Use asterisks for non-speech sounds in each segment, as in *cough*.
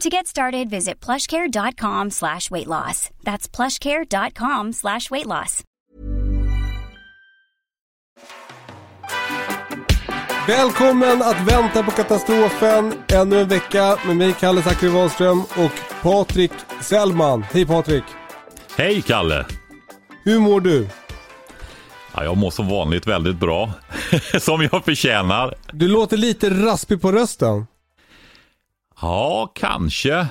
To get started, visit plushcare.com slash weight loss. That's plushcare.com slash weight loss. Välkommen att vänta på katastrofen ännu en vecka med mig Kalle Zackari Wahlström och Patrik Sellman. Hej Patrik! Hej Kalle! Hur mår du? Ja, jag mår som vanligt väldigt bra. *laughs* som jag förtjänar. Du låter lite raspig på rösten. Ja, kanske.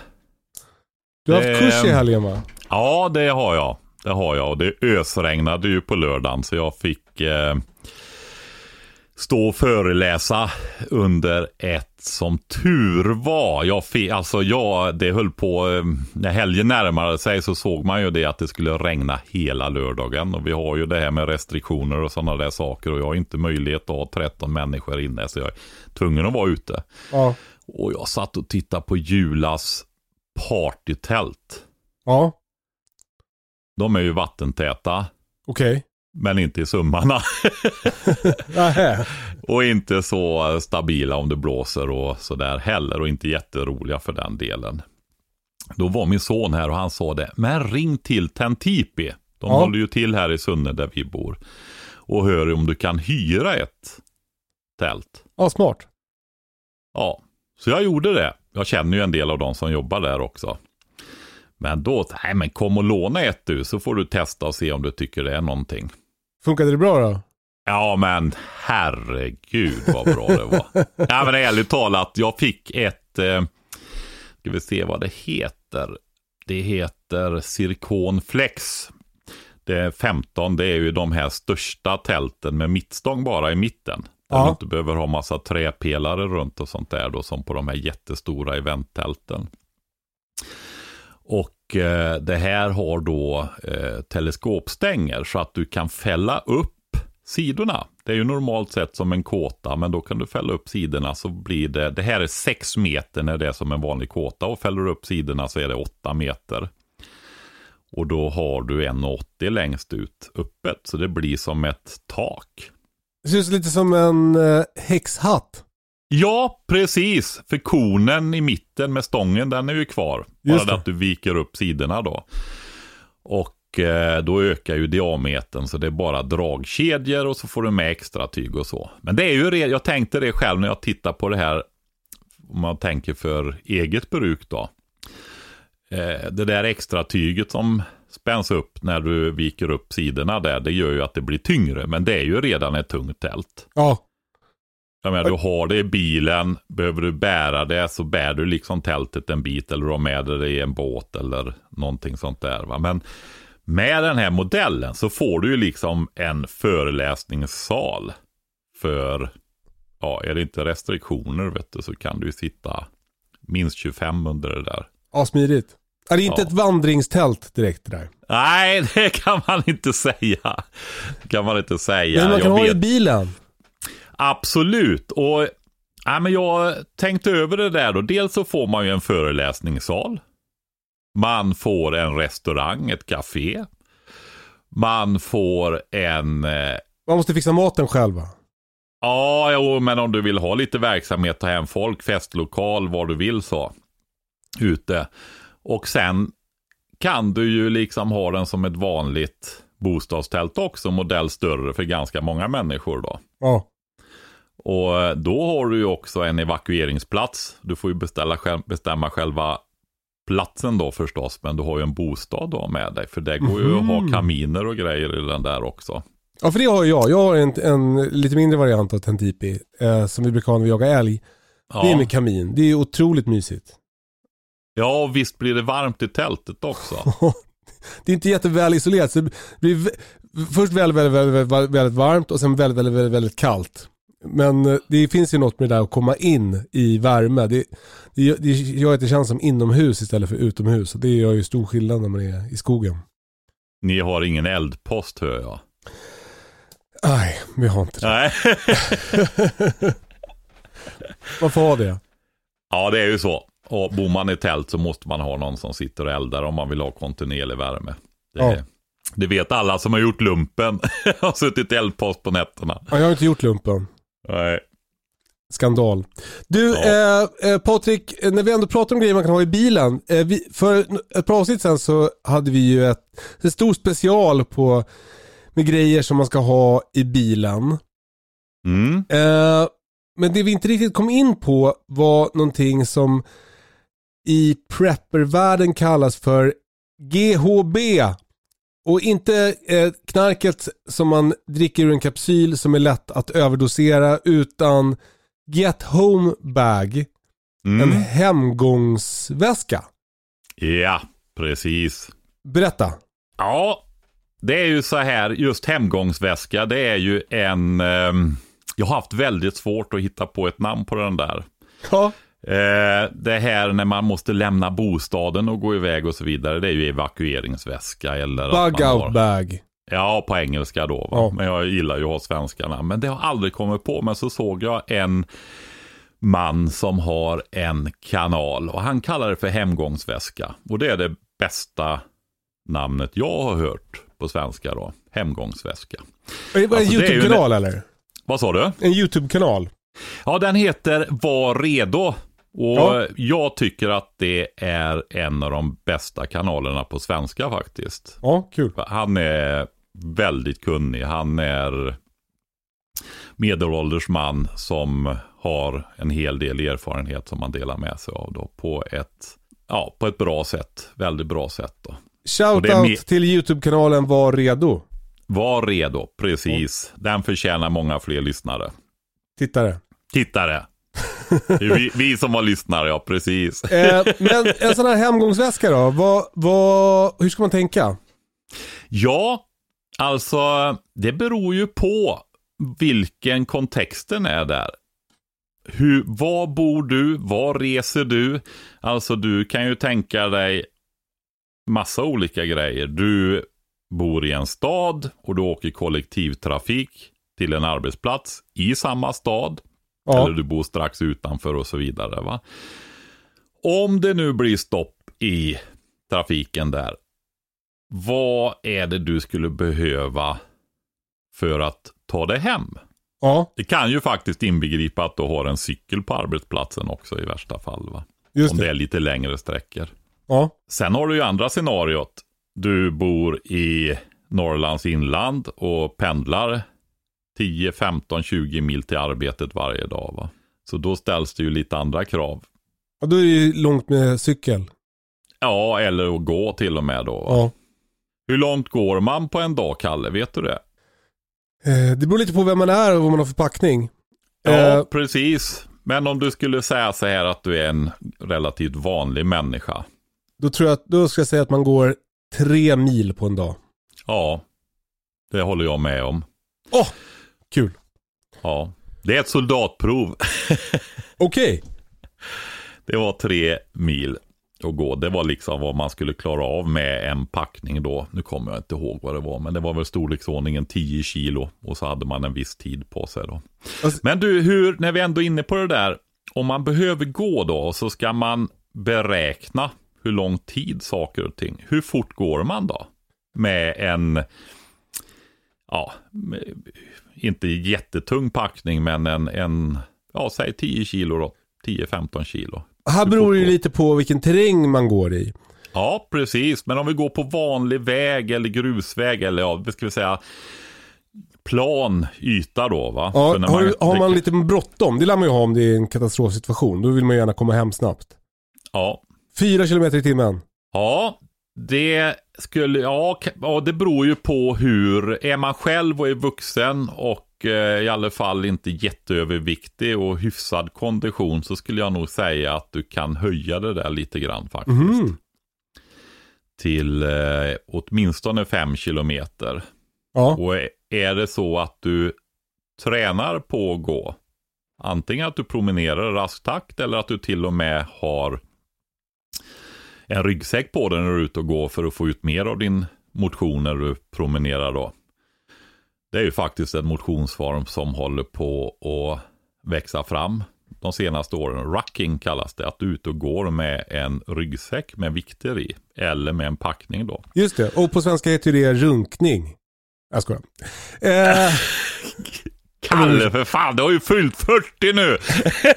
Du har haft kurs i helgen va? Ja, det har jag. Det har jag. Och det ösregnade ju på lördagen så jag fick eh, stå och föreläsa under ett som tur var. Jag fick, alltså jag, det höll på, eh, när helgen närmade sig så såg man ju det att det skulle regna hela lördagen. Och vi har ju det här med restriktioner och sådana där saker och jag har inte möjlighet att ha 13 människor inne så jag är tvungen att vara ute. Ja. Och jag satt och tittade på Julas partytält. Ja, De är ju vattentäta, okej. men inte i summarna. *laughs* Och inte så stabila om det blåser och sådär heller. Och inte jätteroliga för den delen. Då var min son här och han sa det. Men ring till Tentipi. De Ja. håller ju till här i Sunne där vi bor. Och hör om du kan hyra ett tält. Ja, smart. Ja, så jag gjorde det. Jag känner ju en del av de som jobbar där också. Men då, nej men kom och låna ett du, så får du testa och se om du tycker det är någonting. Funkade det bra då? Ja men herregud vad bra det var. *laughs* ja men ärligt talat, jag fick ett, eh, ska vi se vad det heter. Det heter Zircon Flex. Det är 15, det är ju de här största tälten med mittstång bara i mitten. Där Ja. du inte behöver ha massa träpelare runt och sånt där då, som på de här jättestora eventtälten. Och eh, det här har då eh, teleskopstänger så att du kan fälla upp sidorna. Det är ju normalt sett som en kåta, men då kan du fälla upp sidorna så blir det, det här är 6 meter när det är som en vanlig kåta och fäller du upp sidorna så är det 8 meter. Och då har du 1,80 längst ut öppet, så det blir som ett tak. Det ser ut lite som en eh, häxhatt. Ja, precis. För konen i mitten med stången, den är ju kvar. Bara Just det det. att du viker upp sidorna då. Och eh, då ökar ju diametern så det är bara dragkedjor och så får du med extra tyg och så. Men det är ju, jag tänkte det själv när jag tittar på det här, om man tänker för eget bruk då. Eh, det där extra tyget som spänns upp när du viker upp sidorna där, det gör ju att det blir tyngre. Men det är ju redan ett tungt tält. Ja, Jag menar, du har det i bilen, behöver du bära det så bär du liksom tältet en bit eller du har med dig det i en båt eller någonting sånt där. Va? Men med den här modellen så får du ju liksom en föreläsningssal för, ja, är det inte restriktioner vet du, så kan du ju sitta minst 25 under det där. ja smidigt. Det är inte Ja. ett vandringstält direkt det där. Nej, *laughs* det kan man inte säga. Det kan man inte säga. Men man kan Jag ha det i vet- bilen. Absolut. Och ja, men jag tänkte över det där då. Dels så får man ju en föreläsningssal. Man får en restaurang, ett café. Man får en... Eh, Man måste fixa maten själv va? ja, jo, men om du vill ha lite verksamhet, ta hem folk, festlokal, vad du vill så. Ute. Och sen kan du ju liksom ha den som ett vanligt bostadstält också, modell större för ganska många människor då. Ja. Och eh, då har du ju också en evakueringsplats. Du får ju beställa, bestämma själva platsen då förstås, men du har ju en bostad då med dig. För det går ju att ha kaminer och grejer i den där också. Ja, för det har jag. Jag har en, en lite mindre variant av Tentipi eh, som vi brukar ha när vi jagar älg. Det är Ja, med kamin. Det är otroligt mysigt. Ja och visst blir det varmt i tältet också. *laughs* det är inte jätteväl isolerat. Så det blir först väldigt, väldigt, väldigt, väldigt, väldigt varmt och sen väldigt, väldigt, väldigt, väldigt kallt. Men eh, det finns ju något med det där att komma in i värme. Det, det, det gör att det känns som inomhus istället för utomhus. Och det gör ju stor skillnad när man är i skogen. Ni har ingen eldpost hör jag. Nej, vi har inte det. Nej. *laughs* Man får ha det. ja, det är ju så. Och bor man i tält så måste man ha någon som sitter och eldar om man vill ha kontinuerlig värme. Det, Ja. det vet alla som har gjort lumpen. *laughs* har suttit i eldpost på nätterna. Ja, jag har inte gjort lumpen. Nej. Skandal. Du, Ja. eh, eh, Patrik, eh, när vi ändå pratar om grejer man kan ha i bilen. Eh, vi, för ett par avsnitt sen så hade vi ju ett, en stor special på med grejer som man ska ha i bilen. Mm. Eh, men det vi inte riktigt kom in på var någonting som i preppervärlden kallas för GHB. Och inte eh, knarket som man dricker ur en kapsyl som är lätt att överdosera utan Get Home Bag, en Mm. hemgångsväska. Ja, precis. Berätta. Ja, det är ju så här, just hemgångsväska, det är ju en... ehm, jag har haft väldigt svårt att hitta på ett namn på den där. Ja. Eh, det här när man måste lämna bostaden och gå iväg och så vidare, det är ju evakueringsväska eller... Bug Out har- Bag. Ja, på engelska då. Ja. Men jag gillar ju att ha svenska namn. Men det har aldrig kommit på. Men så såg jag en man som har en kanal och han kallar det för hemgångsväska. Och det är det bästa namnet jag har hört på svenska då. Hemgångsväska. Är det bara en Alltså, ju YouTube-kanal eller? Vad sa du? En YouTube-kanal. Ja, den heter Var redo. Och Ja. jag tycker att det är en av de bästa kanalerna på svenska faktiskt. Ja, kul. Han är väldigt kunnig. Han är medelålders man som har en hel del erfarenhet som man delar med sig av då på ett, ja, på ett bra sätt. Väldigt bra sätt då. Shoutout till YouTube-kanalen Var redo. Var redo, precis. Den förtjänar många fler lyssnare. Tittare. Tittare. Vi, vi som var lyssnare, ja precis. Eh, men en sån här hemgångsväska då, vad, vad, hur ska man tänka? Ja, alltså det beror ju på vilken kontexten är där. Hur, var bor du? Var reser du? Alltså du kan ju tänka dig massa olika grejer. Du bor i en stad och du åker kollektivtrafik till en arbetsplats i samma stad. Ja, Eller du bor strax utanför och så vidare. Va? Om det nu blir stopp i trafiken där. Vad är det du skulle behöva för att ta dig hem? ja Det kan ju faktiskt inbegripa att du har en cykel på arbetsplatsen också i värsta fall. Va? just Om det det. är lite längre sträckor. Ja, Sen har du ju andra scenariot. Du bor i Norrlands inland och pendlar 10, 15, 20 mil till arbetet varje dag. Va? Så då ställs det ju lite andra krav. ja då är det ju långt med cykel. Ja, eller att gå till och med då. Va? Ja. Hur långt går man på en dag, Kalle? Vet du det? Eh, det beror lite på vem man är och vad man har för packning. Ja, Eh, precis. Men om du skulle säga så här att du är en relativt vanlig människa. då tror jag att, då ska jag säga att man går tre mil på en dag. Ja, det håller jag med om. Åh, kul. Ja, det är ett soldatprov. *laughs* Okej. Det var tre mil att gå. Det var liksom vad man skulle klara av med en packning då. Nu kommer jag inte ihåg vad det var, men det var väl storleksordningen 10 kilo. Och så hade man en viss tid på sig då. Alltså- Men du, hur, när vi ändå är inne på det där. Om man behöver gå då, så ska man beräkna hur lång tid saker och ting. Hur fort går man då? Med en, ja, inte jättetung packning, men en, en ja, säg 10 kilo då. 10-15 kilo. Här beror det ju lite på vilken terräng man går i. Ja, precis. Men om vi går på vanlig väg eller grusväg eller ja, vad ska vi säga plan yta då va? Ja, För när har, har man lite bråttom, det lär man ju ha om det är en katastrofsituation. Då vill man gärna komma hem snabbt. Ja. Fyra kilometer i timmen. Ja, det skulle, ja, ja, det beror ju på hur, är man själv och är vuxen och eh, i alla fall inte jätteöverviktig och hyfsad kondition så skulle jag nog säga att du kan höja det där lite grann faktiskt. Mhm. Till eh, åtminstone fem kilometer. Ja. Och är det så att du tränar på att gå, antingen att du promenerar i rask takt eller att du till och med har en ryggsäck på dig när du är ute och går för att få ut mer av din motion när du promenerar då. Det är ju faktiskt en motionsform som håller på att växa fram de senaste åren. Rucking kallas det, att du är ute och går med en ryggsäck med vikter i. Eller med en packning då. Just det, och på svenska heter det runkning. Jag skojar. Eh, *laughs* Kalle för fan, du har ju fyllt 40 nu!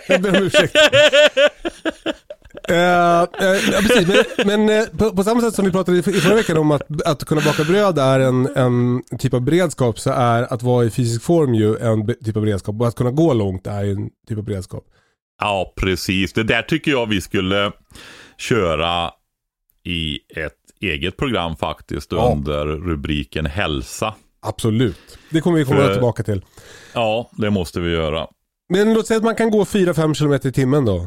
jag ber om ursäkt. *laughs* Eh, eh, ja, precis. Men, men eh, på, på samma sätt som vi pratade i, förra veckan om att, att kunna baka bröd är en, en typ av beredskap så är att vara i fysisk form ju en typ av beredskap. Och att kunna gå långt är en typ av beredskap. Ja, precis. Det där tycker jag vi skulle köra i ett eget program faktiskt Ja. under rubriken hälsa. Absolut. Det kommer vi komma För- tillbaka till. Ja, det måste vi göra. Men låt säga att man kan gå 4-5 km i timmen då.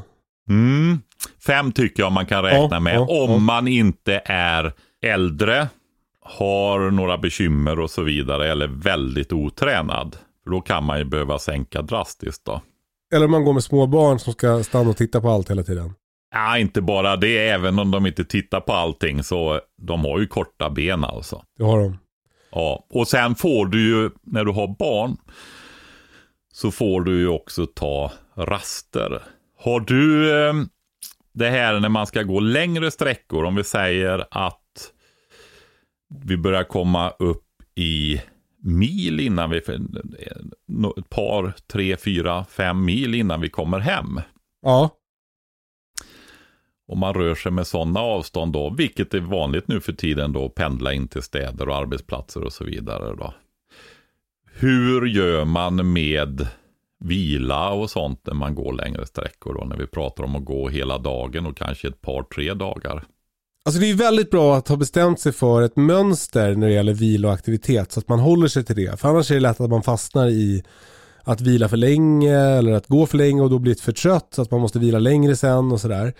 Mm. Fem tycker jag man kan räkna med om man inte är äldre, har några bekymmer och så vidare eller väldigt otränad. För då kan man ju behöva sänka drastiskt då. Eller om man går med små barn som ska stanna och titta på allt hela tiden. Ja, inte bara det, även om de inte tittar på allting så de har ju korta ben alltså. Det har de. Ja, och sen får du ju, när du har barn, så får du ju också ta raster. Har du eh, det här när man ska gå längre sträckor, om vi säger att vi börjar komma upp i mil innan vi, ett par, tre, fyra, fem mil innan vi kommer hem. Ja. Om man rör sig med sådana avstånd då, vilket är vanligt nu för tiden då, pendla in till städer och arbetsplatser och så vidare då. Hur gör man med vila och sånt när man går längre sträckor då, när vi pratar om att gå hela dagen och kanske ett par, tre dagar? Alltså det är väldigt bra att ha bestämt sig för ett mönster när det gäller vila och aktivitet så att man håller sig till det. För annars är det lätt att man fastnar i att vila för länge eller att gå för länge och då blir för trött så att man måste vila längre sen och sådär.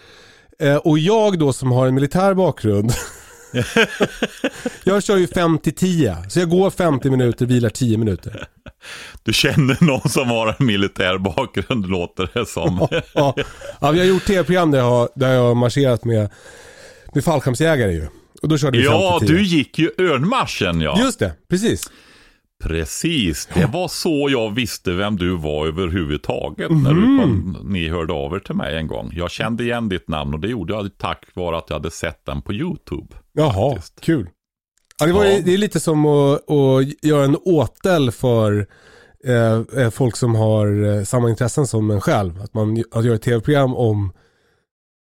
Eh, och jag då som har en militär bakgrund *laughs* *laughs* Jag kör ju 50-10 så jag går 50 minuter, vilar 10 minuter. Du känner någon som har en militär bakgrund låter det som. Ja, ja vi har gjort tv-program där jag har, där jag har marscherat med, med fallskärmsjägare ju. Och då körde vi 50-10. Ja, du gick ju örnmarschen ja. Just det, precis. Precis, det var så jag visste vem du var överhuvudtaget när du kom, ni hörde av er till mig en gång. Jag kände igen ditt namn och det gjorde jag tack vare att jag hade sett den på YouTube. Jaha, faktiskt. kul. Ja, det, var, Ja. det är lite som att, att göra en åtel för eh, eh, folk som har eh, samma intressen som en själv. Att man att göra ett tv-program om,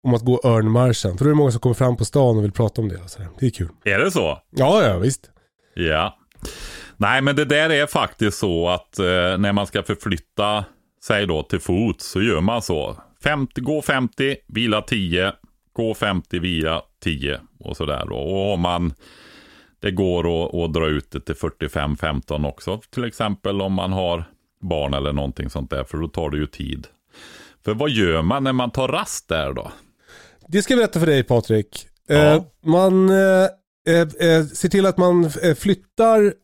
om att gå örnmarschen. För då är det många som kommer fram på stan och vill prata om det. sådär. Det är kul. Är det så? Ja, ja visst. Ja. Nej, men det där är faktiskt så att eh, när man ska förflytta sig då till fot så gör man så. 50, gå 50, vila 10, gå 50, vila 10 och sådär. då. Och om man, det går att, att dra ut det till 45-15 också. Till exempel om man har barn eller någonting sånt där, för då tar det ju tid. För vad gör man när man tar rast där då? Det ska jag berätta för dig Patrik. Eh, Ja. man eh, eh, eh, ser till att man eh, flyttar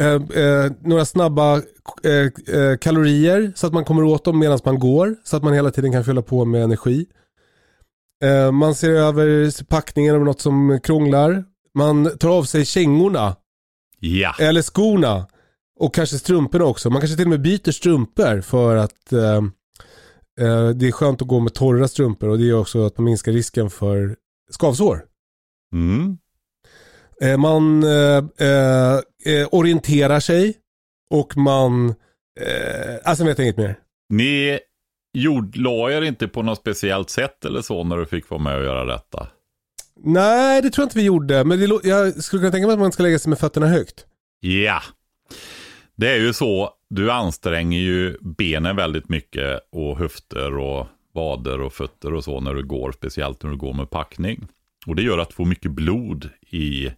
eh, eh, några snabba eh, eh, kalorier så att man kommer åt dem medan man går. Så att man hela tiden kan fylla på med energi. Eh, man ser över packningen av något som krånglar. Man tar av sig kängorna Ja, eller skorna. Och kanske strumporna också. Man kanske till och med byter strumpor för att det är skönt att gå med torra strumpor och det gör också att man minskar risken för skavsår. mm. Eh, man eh, eh, orienterar sig och man, alltså jag vet inget mer. Ni gjorde, la er inte på något speciellt sätt eller så när du fick vara med och göra detta? Nej, det tror jag inte vi gjorde. Men det, jag skulle kunna tänka mig att man ska lägga sig med fötterna högt. Ja. Det är ju så, du anstränger ju benen väldigt mycket och höfter och vader och fötter och så när du går, speciellt när du går med packning. Och det gör att du får mycket blod i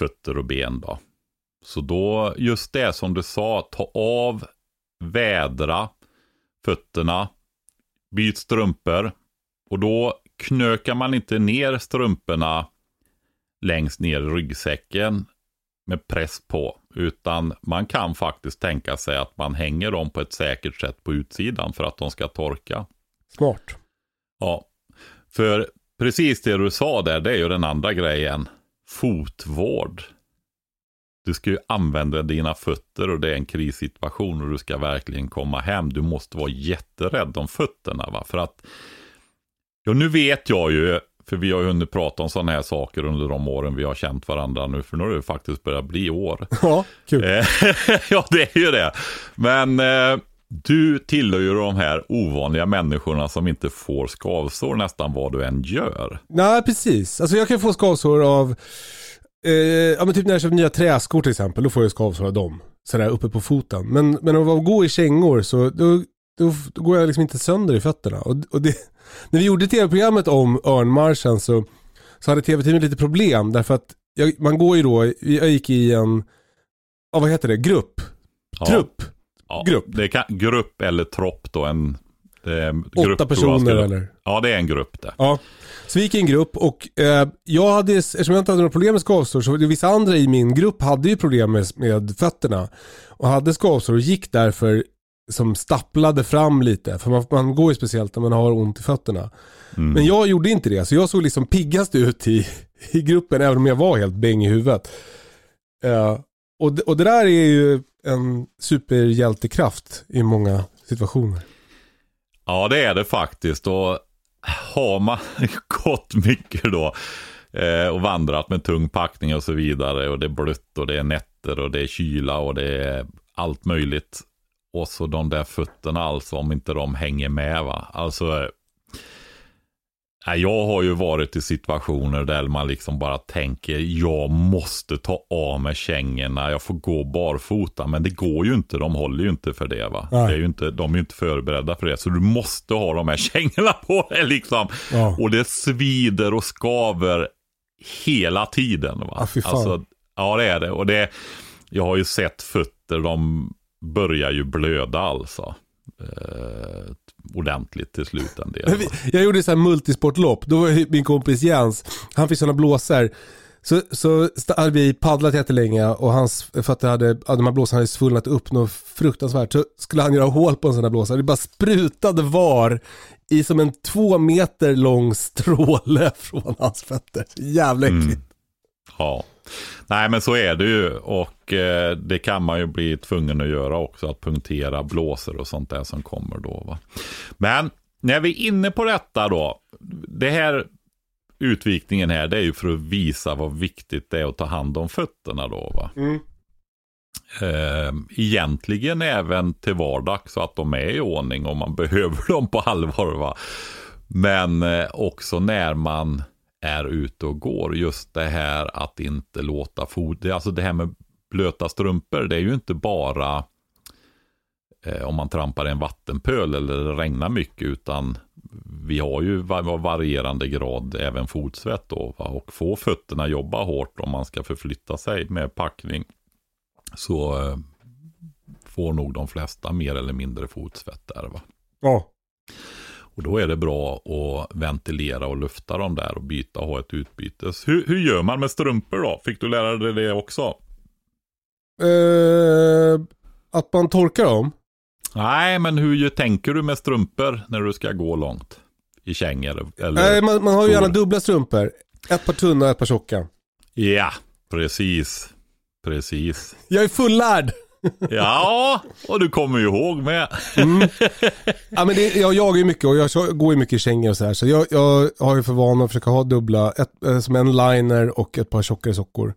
fötter och ben då. Så då, just det som du sa, ta av, vädra fötterna, byt strumpor. Och då knökar man inte ner strumporna längst ner i ryggsäcken med press på. Utan man kan faktiskt tänka sig att man hänger dem på ett säkert sätt på utsidan för att de ska torka. Smart. Ja, för precis det du sa där, det är ju den andra grejen. Fotvård. Du ska ju använda dina fötter och det är en krissituation och du ska verkligen komma hem. Du måste vara jätterädd om fötterna. Va? För att, ja nu vet jag ju, för vi har ju hunnit prata om sådana här saker under de åren vi har känt varandra nu, för nu har det faktiskt börjat bli år. Ja, kul. Eh, *laughs* ja, det är ju det. Men eh, du tillhör ju de här ovanliga människorna som inte får skavsår nästan vad du än gör. Nej, precis. Alltså jag kan få skavsår av, eh, ja men typ när jag köper nya träskor till exempel, då får jag skavsår av dem. Sådär uppe på foten. Men, men att gå i kängor så, då, då, då går jag liksom inte sönder i fötterna. Och, och det, *laughs* när vi gjorde tv-programmet om örnmarschen så, så hade tv-teamet lite problem därför att jag, man går ju då, jag gick i en, ja vad heter det, grupp, Ja, trupp, ja. grupp. Det kan, grupp eller tropp då. En, åtta personer skulle- eller? Ja, det är en grupp det. Ja, så vi gick i en grupp och eh, jag hade, eftersom jag inte hade några problem med skavsår så vissa andra i min grupp hade ju problem med, med fötterna. Och hade skavsår och gick därför som stapplade fram lite. För man, man går ju speciellt när man har ont i fötterna. Mm. Men jag gjorde inte det, så jag såg liksom piggast ut i, *laughs* i gruppen även om jag var helt bäng i huvudet. Eh, och, och det där är ju en superhjältekraft i många situationer. Ja, det är det faktiskt. Och har man *laughs* gått mycket då eh, och vandrat med tung packning och så vidare och det är blött och det är nätter och det är kyla och det är allt möjligt. Och så de där fötterna alltså, om inte de hänger med va. Alltså, jag har ju varit i situationer där man liksom bara tänker, jag måste ta av mig kängorna, jag får gå barfota, men det går ju inte, de håller ju inte för det va. Det är ju inte, de är ju inte förberedda för det, så du måste ha de här *laughs* kängorna på dig liksom. Ja. Och det svider och skaver hela tiden. Va? Ja, fy fan. Alltså, ja, det är det. Och det, jag har ju sett fötter, de börjar ju blöda alltså. Eh, ordentligt till slut en del. Jag gjorde så här multisportlopp, då var min kompis Jens, han fick sådana blåsor. Så, så hade vi paddlat jättelänge och hans fötter hade, de här blåsorna hade svullnat upp något fruktansvärt. Så skulle han göra hål på en sån här blåsa, det bara sprutade var i som en två meter lång stråle *laughs* från hans fötter. Jävla äckligt. Mm. Ja. Nej men så är det ju och eh, det kan man ju bli tvungen att göra också. Att punktera blåsor och sånt där som kommer då. Va? Men när vi är inne på detta då. Det här utvikningen här det är ju för att visa vad viktigt det är att ta hand om fötterna då. Va? Mm. Eh, egentligen även till vardags så att de är i ordning och man *laughs* behöver dem på allvar. Va? Men eh, också när man är ute och går. Just det här att inte låta foder. Alltså det här med blöta strumpor. Det är ju inte bara eh, om man trampar i en vattenpöl eller det regnar mycket. Utan vi har ju varierande grad även fotsvett då. Va? Och få fötterna jobba hårt om man ska förflytta sig med packning. Så eh, får nog de flesta mer eller mindre fotsvett där. Va? Ja. Och då är det bra att ventilera och lufta dem där och byta och ha ett utbyte. Hur, hur gör man med strumpor då? Fick du lära dig det också? Eh, att man torkar dem? Nej, men hur tänker du med strumpor när du ska gå långt? I kängor? Eller? Nej, man, man har ju gärna dubbla strumpor. Ett par tunna och ett par tjocka. Ja, precis. Precis. Jag är fullärd! Ja, och du kommer ju ihåg med. Mm. Ja, men det, jag jagar ju mycket och jag går ju mycket i kängor och så här. Så jag, jag har ju för vana att försöka ha dubbla, ett, eh, som en liner och ett par tjockare sockor.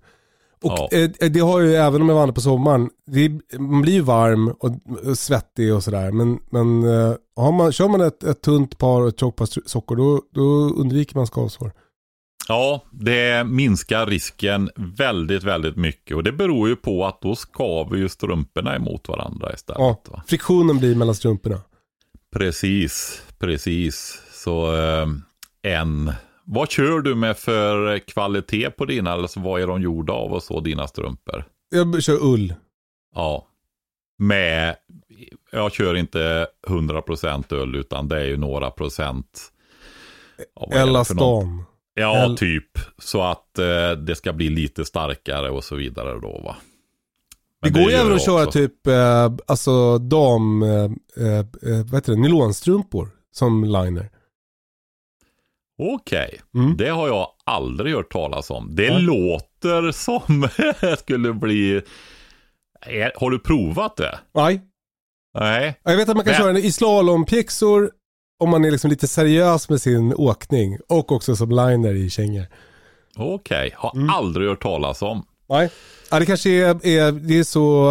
Och Ja. eh, det har ju även om jag vandrar på sommaren, det, man blir ju varm och, och svettig och sådär. Men, men eh, har man, kör man ett, ett tunt par och ett tjockt par sockor då, då undviker man skavsår. Ja, det minskar risken väldigt, väldigt mycket. Och det beror ju på att då skaver ju strumporna emot varandra istället. Ja, Va? friktionen blir mellan strumporna. Precis, precis. Så eh, en... Vad kör du med för kvalitet på dina? Alltså vad är de gjorda av och så, dina strumpor? Jag kör ull. Ja. Med, jag kör inte 100% ull utan det är ju några procent. Ja, Elastan. Ja, El- typ. Så att eh, det ska bli lite starkare och så vidare då va. Det Men går ju även att köra typ, eh, alltså dam, eh, eh, vad heter det, nylonstrumpor som liner. Okej, Mm. det har jag aldrig hört talas om. Det Nej. låter *laughs* som skulle bli... Är- Har du provat det? Nej, Nej. jag vet att man kan Men- köra den i slalompjäxor om man är liksom lite seriös med sin åkning och också som liner i kängor. Okej, har Mm. aldrig hört talas om. Nej. Ja, det kanske är, är, det är så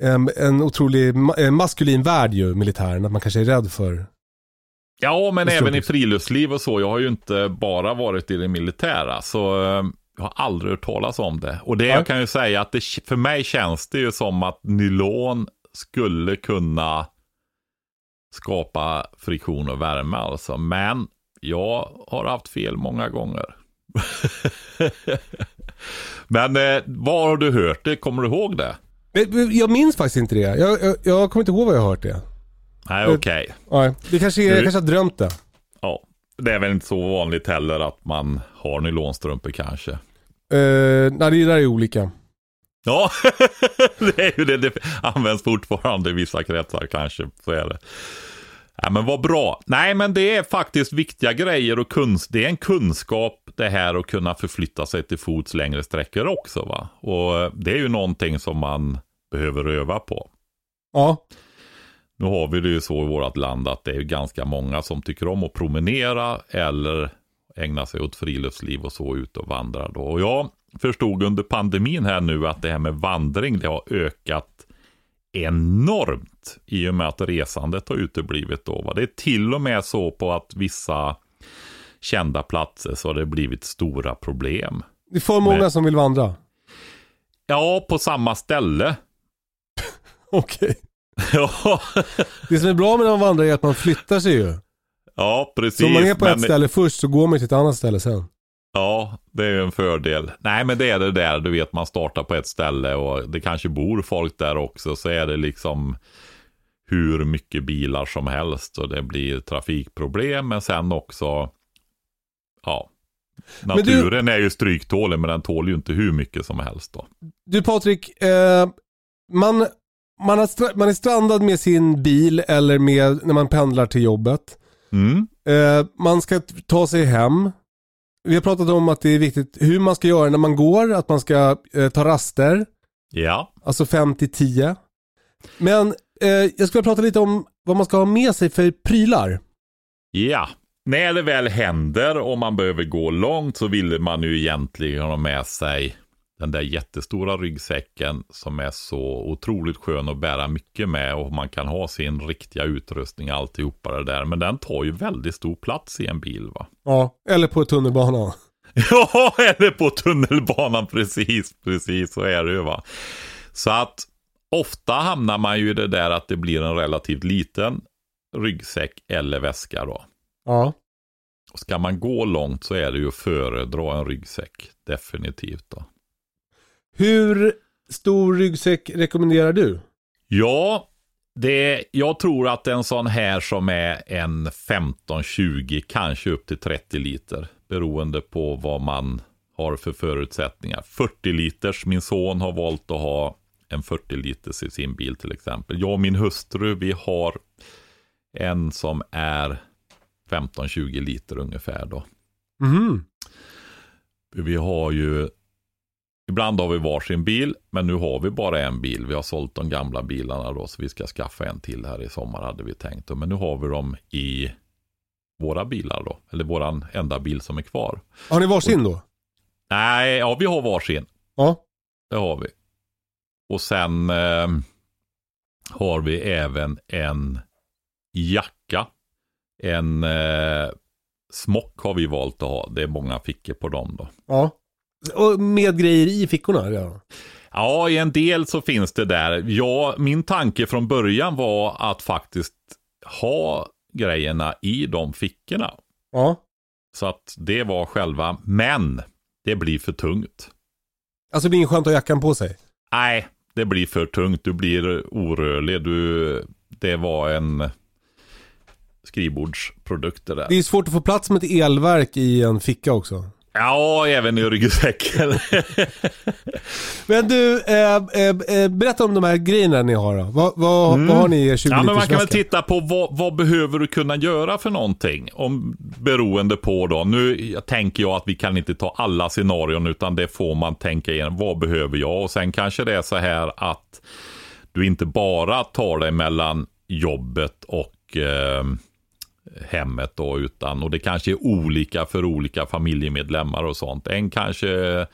em, en otrolig ma- eh, maskulin värld ju, militären, att man kanske är rädd för. Ja, men även i friluftsliv och så. Jag har ju inte bara varit i det militära. Så eh, jag har aldrig hört talas om det. Och det Nej. jag kan ju säga att det, för mig känns det ju som att nylon skulle kunna skapa friktion och värme alltså. Men jag har haft fel många gånger. *laughs* men eh, var har du hört det? Kommer du ihåg det? Jag minns faktiskt inte det. Jag, jag, jag kommer inte ihåg vad jag har hört det. Nej, Det- okej. Nej, det kanske är, jag Du- kanske har drömt det. Ja. Det är väl inte så vanligt heller att man har nylonstrumpor kanske. Uh, nej, det där är olika. Ja, *laughs* det är ju det. Det används fortfarande i vissa kretsar kanske. Så är det. Ja, men vad bra. Nej, men det är faktiskt viktiga grejer och kunst. Det är en kunskap det här att kunna förflytta sig till fots längre sträckor också. Va? Och det är ju någonting som man behöver öva på. Ja, Nu har vi det ju så i vårt land att det är ganska många som tycker om att promenera eller ägna sig åt friluftsliv och så ut och vandra då. Och jag förstod under pandemin här nu att det här med vandring det har ökat enormt i och med att resandet har uteblivit då. Va? Det är till och med så på att vissa kända platser så har det blivit stora problem. det är för många Men- som vill vandra. Ja, på samma ställe. *laughs* Okej. *laughs* ja, Det som är bra med när man vandrar är att man flyttar sig ju. ja, precis. Så om man är på ett Men- ställe först så går man till ett annat ställe sen. Ja, det är ju en fördel. Nej, men det är det där, du vet, man startar på ett ställe och det kanske bor folk där också, så är det liksom hur mycket bilar som helst och det blir trafikproblem, men sen också, ja, du- naturen är ju stryktålig, men den tål ju inte hur mycket som helst då. Du Patrik, eh, man, man, har man är strandad med sin bil eller med, när man pendlar till jobbet. Mm, Eh, man ska ta sig hem. Vi har pratat om att det är viktigt hur man ska göra när man går, att man ska eh, ta raster, ja, alltså 5 till 10. Men eh, jag skulle prata lite om vad man ska ha med sig för prylar. ja. När det väl händer och man behöver gå långt så vill man ju egentligen ha med sig den där jättestora ryggsäcken som är så otroligt skön att bära mycket med och man kan ha sin riktiga utrustning alltihopa det där. Men den tar ju väldigt stor plats i en bil va? *laughs* Ja, eller på tunnelbanan. Ja, eller på tunnelbanan precis, precis så är det ju va. Så att ofta hamnar man ju i det där att det blir en relativt liten ryggsäck eller väska då. Ja. Och ska man gå långt så är det ju att föredra en ryggsäck. Definitivt då. Hur stor ryggsäck rekommenderar du? Ja, det, jag tror att en sån här som är en 15-20, kanske upp till 30 liter. Beroende på vad man har för förutsättningar. 40 liters, min son har valt att ha en 40 liters i sin bil till exempel. Jag och min hustru, vi har en som är 15-20 liter ungefär då. Mhm. Vi har ju Ibland har vi varsin bil, men nu har vi bara en bil. Vi har sålt de gamla bilarna då, så vi ska skaffa en till här i sommar hade vi tänkt. Men nu har vi dem i våra bilar då, eller våran enda bil som är kvar. Har ni varsin då? Nej, ja vi har varsin. Ja. Det har vi. Och sen eh, har vi även en jacka. En eh, smock har vi valt att ha. Det är många fickor på dem då. Ja. Och med grejer i fickorna? Ja. Ja, i en del så finns det där. Ja, min tanke från början var att faktiskt ha grejerna i de fickorna. Ja. Så att det var själva, men det blir för tungt. Alltså det är skönt att ha jackan på sig? Nej, det blir för tungt. Du blir orörlig. Du, det var en skrivbordsprodukt det där. Det är svårt att få plats med ett elverk i en ficka också. Ja, även i ryggsäcken. *laughs* men du, eh, eh, berätta om de här grejerna ni har då. Vad, vad, mm. vad har ni i er 20 ja, men Man kan väl titta på vad, vad, behöver du kunna göra för någonting? Om, beroende på då. Nu tänker jag att vi kan inte ta alla scenarion utan det får man tänka igenom. Vad behöver jag? Och sen kanske det är så här att du inte bara tar dig mellan jobbet och eh, hemmet då, utan, och det kanske är olika för olika familjemedlemmar och sånt. En kanske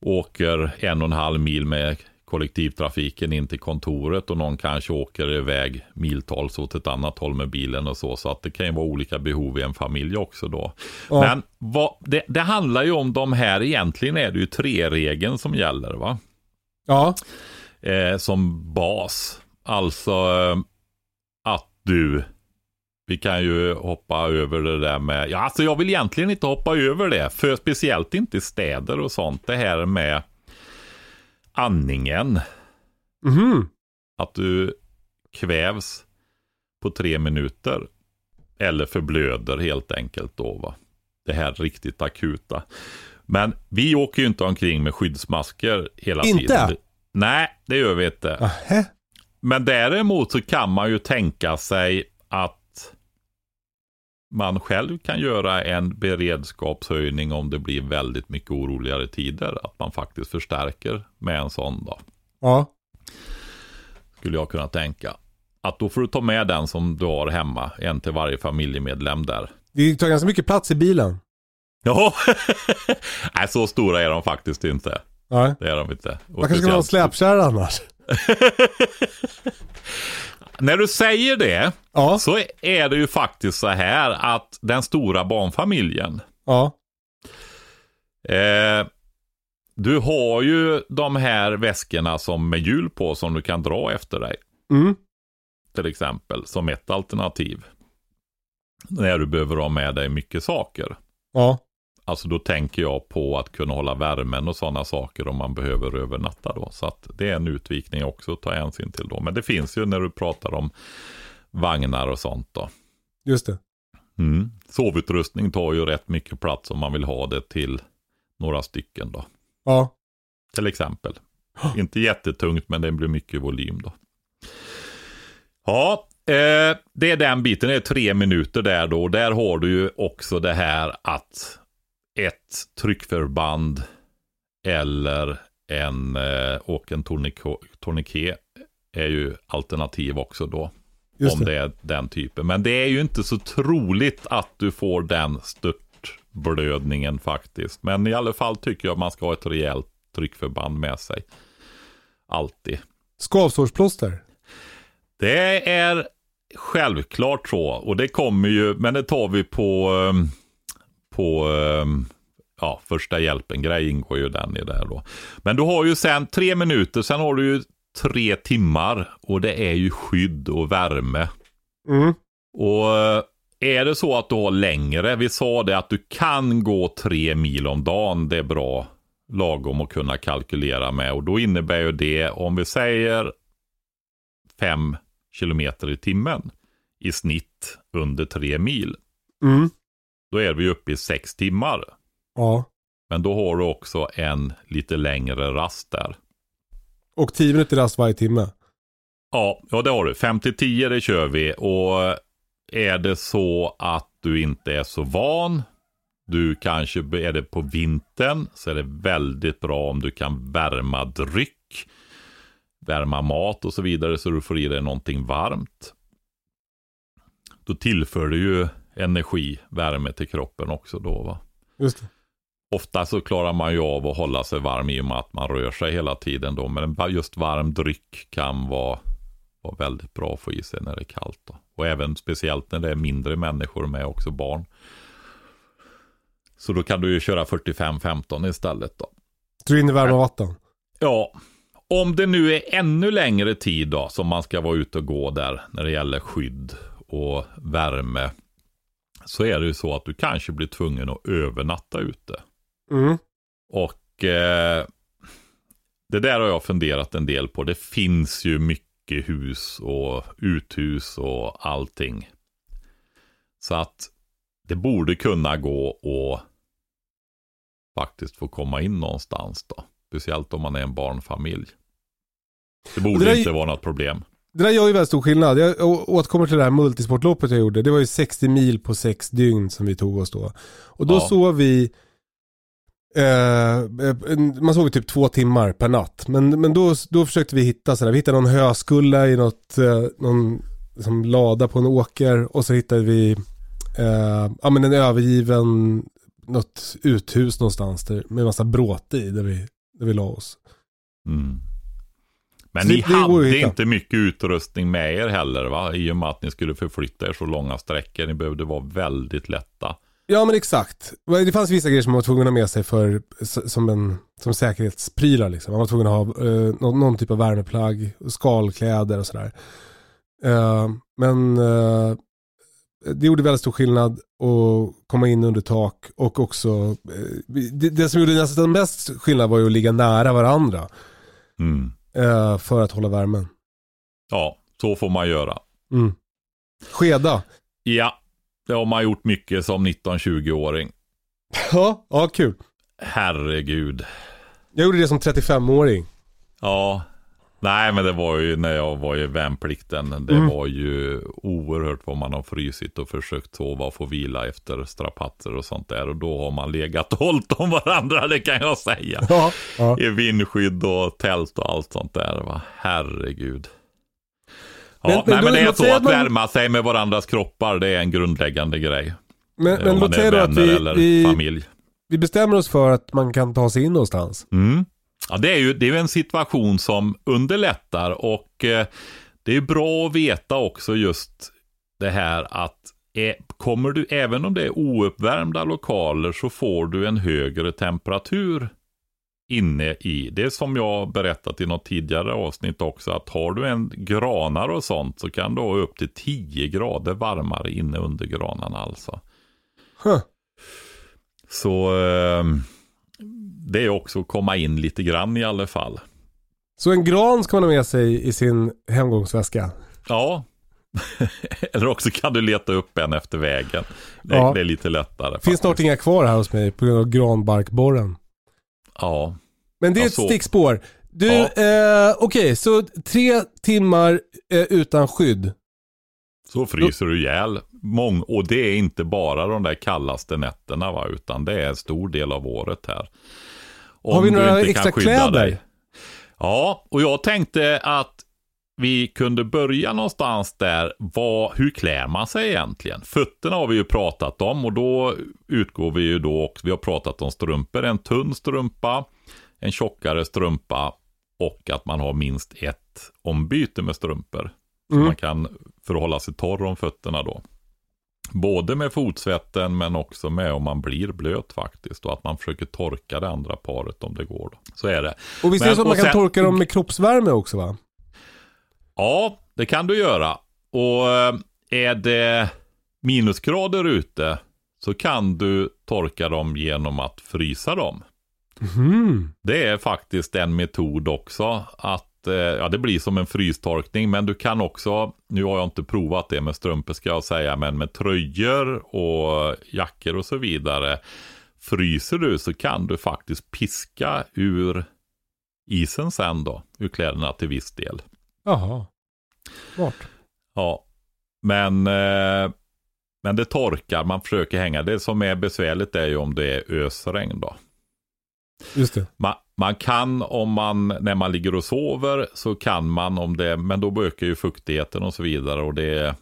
åker en och en halv mil med kollektivtrafiken in till kontoret och någon kanske åker iväg miltals åt ett annat håll med bilen och så. Så att det kan ju vara olika behov i en familj också då. Ja. Men vad, det, det, handlar ju om de här, egentligen är det ju tre-regeln som gäller va? Ja. Eh, som bas. Alltså eh, att du vi kan ju hoppa över det där med, ja alltså jag vill egentligen inte hoppa över det, för speciellt inte i städer och sånt. Det här med andningen. Mm. Att du kvävs på tre minuter. Eller förblöder helt enkelt då va. Det här riktigt akuta. Men vi åker ju inte omkring med skyddsmasker hela inte? tiden. Nej, det gör vi inte. Aha. Men däremot så kan man ju tänka sig att man själv kan göra en beredskapshöjning om det blir väldigt mycket oroligare tider. Att man faktiskt förstärker med en sån då. Ja. Skulle jag kunna tänka. Att då får du ta med den som du har hemma. En till varje familjemedlem där. Det tar ganska mycket plats i bilen. Ja, *laughs* nej så stora är de faktiskt inte. Nej. Det är de inte. Och man kanske ska ha en släpkärra annars. *laughs* När du säger det ja. så är det ju faktiskt så här att den stora barnfamiljen. Ja. Eh, du har ju de här väskorna som med hjul på som du kan dra efter dig. Mm. Till exempel som ett alternativ. När du behöver ha med dig mycket saker. Ja. Alltså då tänker jag på att kunna hålla värmen och sådana saker om man behöver övernatta då. Så att det är en utvikning också att ta hänsyn till då. Men det finns ju när du pratar om vagnar och sånt då. Just det. Mm. Sovutrustning tar ju rätt mycket plats om man vill ha det till några stycken då. Ja. Till exempel. Inte jättetungt men det blir mycket volym då. Ja, eh, det är den biten. Det är tre minuter där då. Där har du ju också det här att ett tryckförband eller en eh, och en tourniquet är ju alternativ också då. Just om det. det är den typen. Men det är ju inte så troligt att du får den störtblödningen faktiskt. Men i alla fall tycker jag man ska ha ett rejält tryckförband med sig. Alltid. Skavsårsplåster? Det är självklart så. Och det kommer ju, men det tar vi på um, på ehm, ja, första hjälpen-grej ingår ju den i det då. Men du har ju sen tre minuter, sen har du ju tre timmar och det är ju skydd och värme. Mm. Och eh, är det så att du har längre, vi sa det att du kan gå tre mil om dagen, det är bra lagom att kunna kalkylera med. Och då innebär ju det, om vi säger fem kilometer i timmen i snitt under tre mil. Mm. Då är vi uppe i sex timmar. Ja. Men då har du också en lite längre rast där. Och tio minuter rast varje timme? Ja, ja det har du. 5 till 10 det kör vi. Och är det så att du inte är så van, du kanske är det på vintern, så är det väldigt bra om du kan värma dryck, värma mat och så vidare så du får i dig någonting varmt. Då tillför du ju energi, värme till kroppen också då va. Just det. Ofta så klarar man ju av att hålla sig varm i och med att man rör sig hela tiden då. Men just varm dryck kan vara, vara väldigt bra att få i sig när det är kallt. Då. Och även speciellt när det är mindre människor med också barn. Så då kan du ju köra 45-15 istället då. Tror in i varma vatten? Ja, om det nu är ännu längre tid då som man ska vara ute och gå där när det gäller skydd och värme. Så är det ju så att du kanske blir tvungen att övernatta ute. Mm. Och eh, det där har jag funderat en del på. Det finns ju mycket hus och uthus och allting. Så att det borde kunna gå och faktiskt få komma in någonstans då. Speciellt om man är en barnfamilj. Det borde Det där- inte vara något problem. Det där gör ju väldigt stor skillnad. Jag återkommer till det här multisportloppet jag gjorde. Det var ju 60 mil på sex dygn som vi tog oss då. Och då Ja. sov vi, eh, man sov typ två timmar per natt. Men, men då, då försökte vi hitta sådär, vi hittade någon höskulla i något, eh, någon som lada på en åker. Och så hittade vi eh, ja, men en övergiven, något uthus någonstans där, med massa bråte i där vi, där vi la oss. Mm. Men Så ni hade inte mycket utrustning med er heller va? I och med att ni skulle förflytta er så långa sträckor. Ni behövde vara väldigt lätta. Ja men exakt. Det fanns vissa grejer som man var tvungen att ha med sig för, som, en, som säkerhetsprylar. Liksom. Man var tvungen att ha eh, någon, någon typ av värmeplagg, skalkläder och sådär. Eh, men eh, det gjorde väldigt stor skillnad att komma in under tak och också, eh, det, det som gjorde nästan mest skillnad var ju att ligga nära varandra Mm. Eh, för att hålla värmen. Ja, så får man göra. Mm. Skeda. Ja, det har man gjort mycket som 19-20-åring. Ja, ja kul. Herregud. Jag gjorde det som 35-åring. Ja, nej men det var ju när jag var i värnplikten. Det Mm. var ju oerhört vad man har frysit och försökt sova och få vila efter strapatser och sånt där. Och då har man legat och hållit om varandra, det kan jag säga. Ja, ja. I vindskydd och tält och allt sånt där. Va? Herregud. Ja, Men- nej, men det är så att man- värma sig med varandras kroppar, det är en grundläggande grej. Men, om men man låt är då att vänner vi, eller vi, familj. vi bestämmer oss för att man kan ta sig in någonstans. Mm. Ja, det är ju det är en situation som underlättar och eh, det är bra att veta också just det här att eh, kommer du, även om det är ouppvärmda lokaler så får du en högre temperatur inne i. Det är som jag berättat i något tidigare avsnitt också att har du en granar och sånt så kan du ha upp till 10 grader varmare inne under granarna alltså. Huh. Så eh, det är också att komma in lite grann i alla fall. Så en gran ska man ha med sig i sin hemgångsväska. Ja. *laughs* Eller också kan du leta upp en efter vägen. Det, Ja. det är lite lättare. Finns faktiskt. snart inga kvar här hos mig på grund av granbarkborren. Ja. Men det är Ja, ett stickspår. Du, Ja. eh, okej, så tre timmar eh, utan skydd. Så fryser du ihjäl. Mång, och det är inte bara de där kallaste nätterna va, utan det är en stor del av året här. Om Har vi några extra kläder? dig. Ja, och jag tänkte att vi kunde börja någonstans där. Vad, hur klär man sig egentligen? Fötterna har vi ju pratat om och då utgår vi ju då också. Vi har pratat om strumpor. En tunn strumpa, en tjockare strumpa och att man har minst ett ombyte med strumpor. Så Mm. man kan förhålla sig torr om fötterna då. Både med fotsvetten men också med om man blir blöt faktiskt. Och att man försöker torka det andra paret om det går. Då. Så är det. Och visst är det så att man kan sen- torka dem med kroppsvärme också va? Ja, det kan du göra. Och eh, är det minusgrader ute så kan du torka dem genom att frysa dem. Mhm. Det är faktiskt en metod också. Att, ja, det blir som en frystorkning, men du kan också, nu har jag inte provat det med strumpor ska jag säga, men med tröjor och jackor och så vidare. Fryser du så kan du faktiskt piska ur isen sen då, ur kläderna till viss del. Jaha. Smart. Ja, men, eh, men det torkar, man försöker hänga. Det som är besvärligt är ju om det är ösregn då. Just det. Man, man kan om man, när man ligger och sover, så kan man om det, men då ökar ju fuktigheten och så vidare och det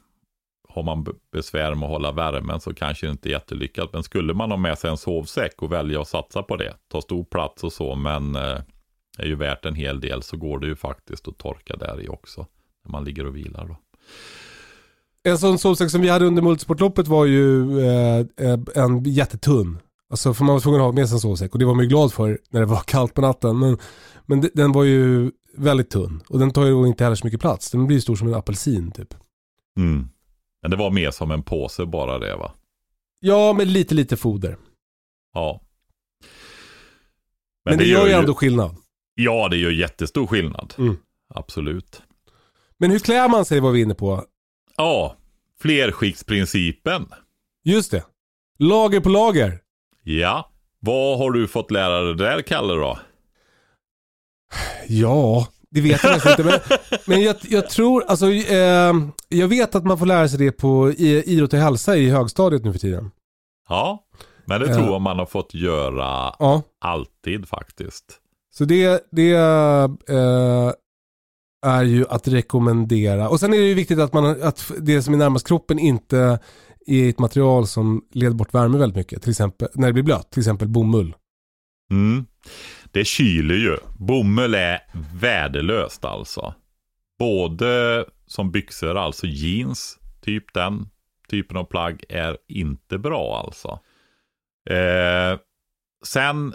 har man besvär med att hålla värmen så kanske det inte är jättelyckat. Men skulle man ha med sig en sovsäck och välja att satsa på det, ta stor plats och så, men eh, är ju värt en hel del så går det ju faktiskt att torka där i också. När man ligger och vilar då. En sån sovsäck som vi hade under multisportloppet var ju eh, eh en jättetunn. Alltså för man var tvungen att ha med sig en sovsäck och det var man ju glad för när det var *laughs* kallt på natten. Men, men de- den var ju väldigt tunn och den tar ju inte heller så mycket plats. Den blir ju stor som en apelsin typ. Mm. Men det var mer som en påse bara det va? Ja, med lite lite foder. Ja. Men, det, gör ju ändå skillnad. Ja, det gör jättestor skillnad. Mm. Absolut. Men hur klär man sig var vi inne på. Ja, flerskiktsprincipen. Just det. Lager på lager. Ja, vad har du fått lära dig där, Kalle då? Ja, det vet jag nästan inte. Men, *laughs* men jag, jag tror, alltså eh, jag vet att man får lära sig det på i, idrott och hälsa i högstadiet nu för tiden. Ja, men det tror jag man har fått göra Ja, alltid faktiskt. så det, det eh, är ju att rekommendera. Och sen är det ju viktigt att, man, att det som är närmast kroppen inte är ett material som leder bort värme väldigt mycket. Till exempel när det blir blött, till exempel bomull. Mm. Det kyler ju. Bomull är värdelöst alltså. Både som byxor, alltså jeans, typ den typen av plagg är inte bra alltså. Eh, sen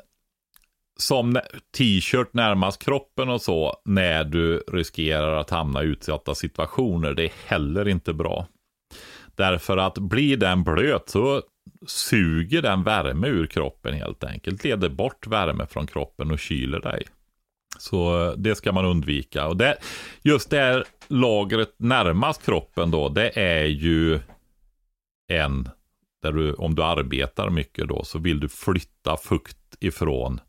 som t-shirt närmast kroppen och så när du riskerar att hamna i utsatta situationer. Det är heller inte bra. Därför att blir den blöt så suger den värme ur kroppen helt enkelt. Leder bort värme från kroppen och kyler dig. Så eh, det ska man undvika. Och det, just det här lagret närmast kroppen då, det är ju en, där du, om du arbetar mycket då, så vill du flytta fukt ifrån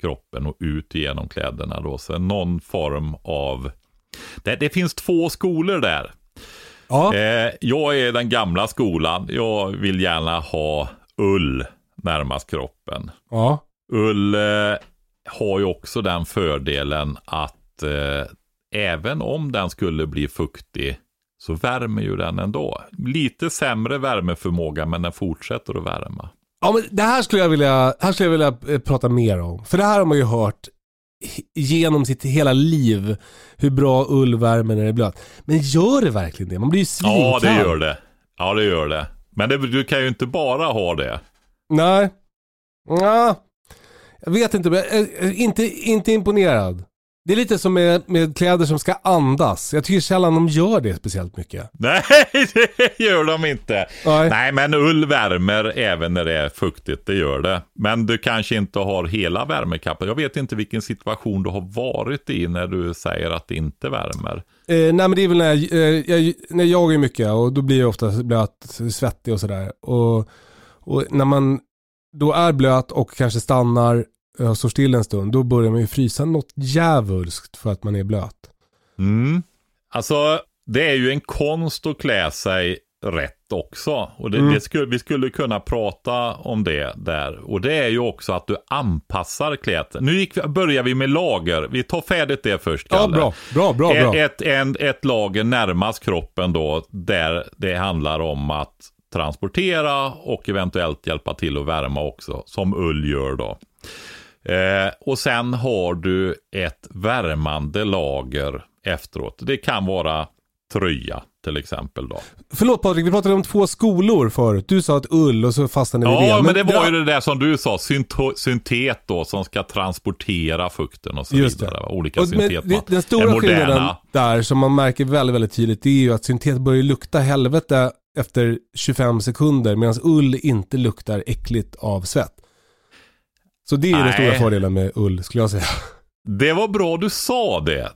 kroppen och ut genom kläderna då. Så någon form av, det, det finns två skolor där. Ja, Eh, jag är den gamla skolan. Jag vill gärna ha ull närmast kroppen. ja. Ull eh, har ju också den fördelen att eh, även om den skulle bli fuktig så värmer ju den ändå. Lite sämre värmeförmåga men den fortsätter att värma. Ja, men det här skulle jag vilja, här skulle jag vilja eh, prata mer om. För det här har man ju hört genom sitt hela liv. Hur bra ull värmer när det är blött. Men gör det verkligen det? Man blir ju svinkall. Ja, det gör det. Ja, det gör det. Men det, du kan ju inte bara ha det. Nej. Ja. Jag vet inte, men jag är inte, inte imponerad. Det är lite som med, med kläder som ska andas. Jag tycker sällan de gör det speciellt mycket. Nej, *laughs* det gör de inte. Nej. Nej, men ull värmer även när det är fuktigt, det gör det. Men du kanske inte har hela värmekappen. Jag vet inte vilken situation du har varit i när du säger att det inte värmer. Eh, nej men det är väl när jag, eh, jag, när jag jagar mycket och då blir jag ofta blöt, svettig och sådär. Och, och när man då är blöt och kanske stannar och står still en stund, då börjar man ju frysa något djävulskt för att man är blöt. Mm. Alltså, det är ju en konst att klä sig rätt också. Och det, Mm. det skulle, vi skulle kunna prata om det där. Och det är ju också att du anpassar klädseln. Nu gick börjar vi med lager. Vi tar färdigt det först, Ja, Kalle. bra, bra, bra, bra. Ett, ett, en, ett lager närmast kroppen då, där det handlar om att transportera och eventuellt hjälpa till att värma också, som ull gör då. Eh, och sen har du ett värmande lager efteråt. Det kan vara tröja till exempel då. Förlåt Patrik, vi pratade om två skolor förut. Du sa att ull och så fastnade vi i det. Ja, men det var ju det där som du sa, syntet då, som ska transportera fukten och så Just vidare. det. Olika Och, men, syntet. det, va? den stora moderna. skillnaden där som man märker väldigt, väldigt tydligt det är ju att syntet börjar lukta helvete efter 25 sekunder medan ull inte luktar äckligt av svett. Så det är den Nej. stora fördelen med ull skulle jag säga. Det var bra du sa det.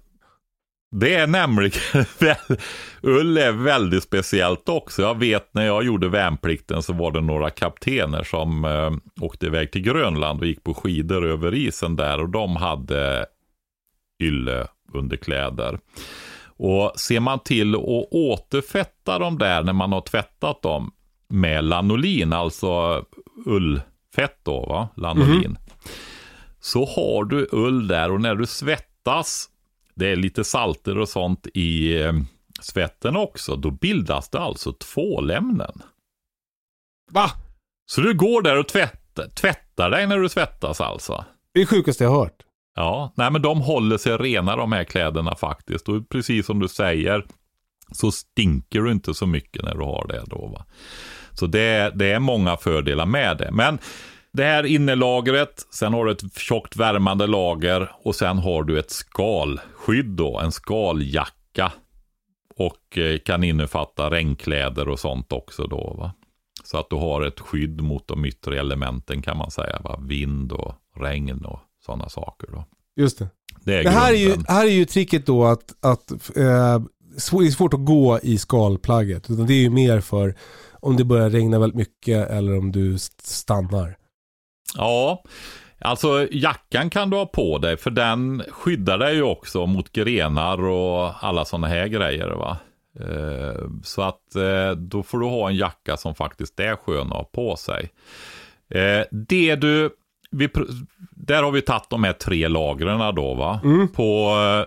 Det är nämligen, *laughs* ull är väldigt speciellt också. Jag vet när jag gjorde värnplikten så var det några kaptener som eh, åkte iväg till Grönland och gick på skidor över isen där och de hade ylle underkläder. Och ser man till att återfetta dem där när man har tvättat dem med lanolin, alltså ullfett då, va? lanolin. Så har du ull där och när du svettas, det är lite salter och sånt i eh, svetten också, då bildas det alltså tvålämnen. Va? Så du går där och tvättar, tvättar dig när du svettas alltså. Det är sjukaste jag har hört. Ja, nej men de håller sig rena de här kläderna faktiskt. Och precis som du säger så stinker du inte så mycket när du har det då. Va? Så det, det är många fördelar med det. Men det här innelagret, sen har du ett tjockt värmande lager och sen har du ett skalskydd då, en skaljacka. Och eh, kan innefatta regnkläder och sånt också då. Va? Så att du har ett skydd mot de yttre elementen kan man säga. Va? Vind och regn och sådana saker. Då. Just det. Det, är Det här är, ju, här är ju tricket då att, att eh, det är svårt att gå i skalplagget. Utan det är ju mer för om det börjar regna väldigt mycket eller om du st- stannar. Ja, alltså jackan kan du ha på dig för den skyddar dig ju också mot grenar och alla sådana här grejer. va. Eh, Så att eh, då får du ha en jacka som faktiskt är skön att ha på sig. Eh, Det du, vi, där har vi tagit de här tre lagren då va. På eh,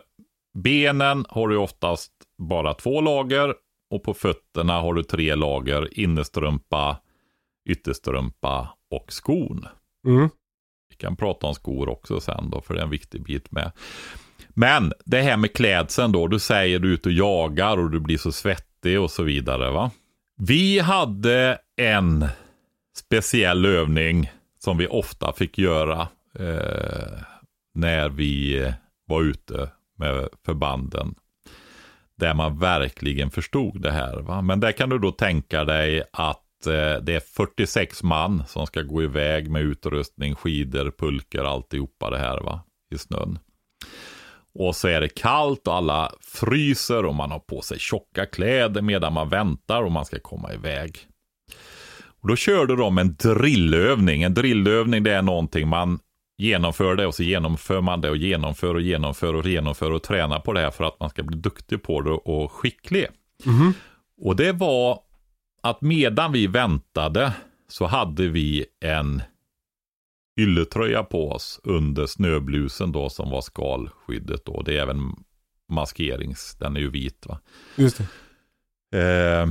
benen har du oftast bara två lager och på fötterna har du tre lager innerstrumpa, ytterstrumpa och skon. Mm. Vi kan prata om skor också sen då, för det är en viktig bit med. Men det här med klädseln då, du säger du är ute och jagar och du blir så svettig och så vidare va. Vi hade en speciell övning som vi ofta fick göra eh, när vi var ute med förbanden. Där man verkligen förstod det här. Va? Men där kan du då tänka dig att eh, det är 46 man som ska gå iväg med utrustning, skidor, pulker, alltihopa det här va? i snön. Och så är det kallt och alla fryser och man har på sig tjocka kläder medan man väntar och man ska komma iväg. Och då körde de en drillövning. En drillövning det är någonting man genomför det och så genomför man det och genomför och genomför och genomför och tränar på det här för att man ska bli duktig på det och skicklig. Och det var att medan vi väntade så hade vi en ylletröja på oss under snöblusen då som var skalskyddet då. Det är även maskerings, den är ju vit va. Just det. Eh,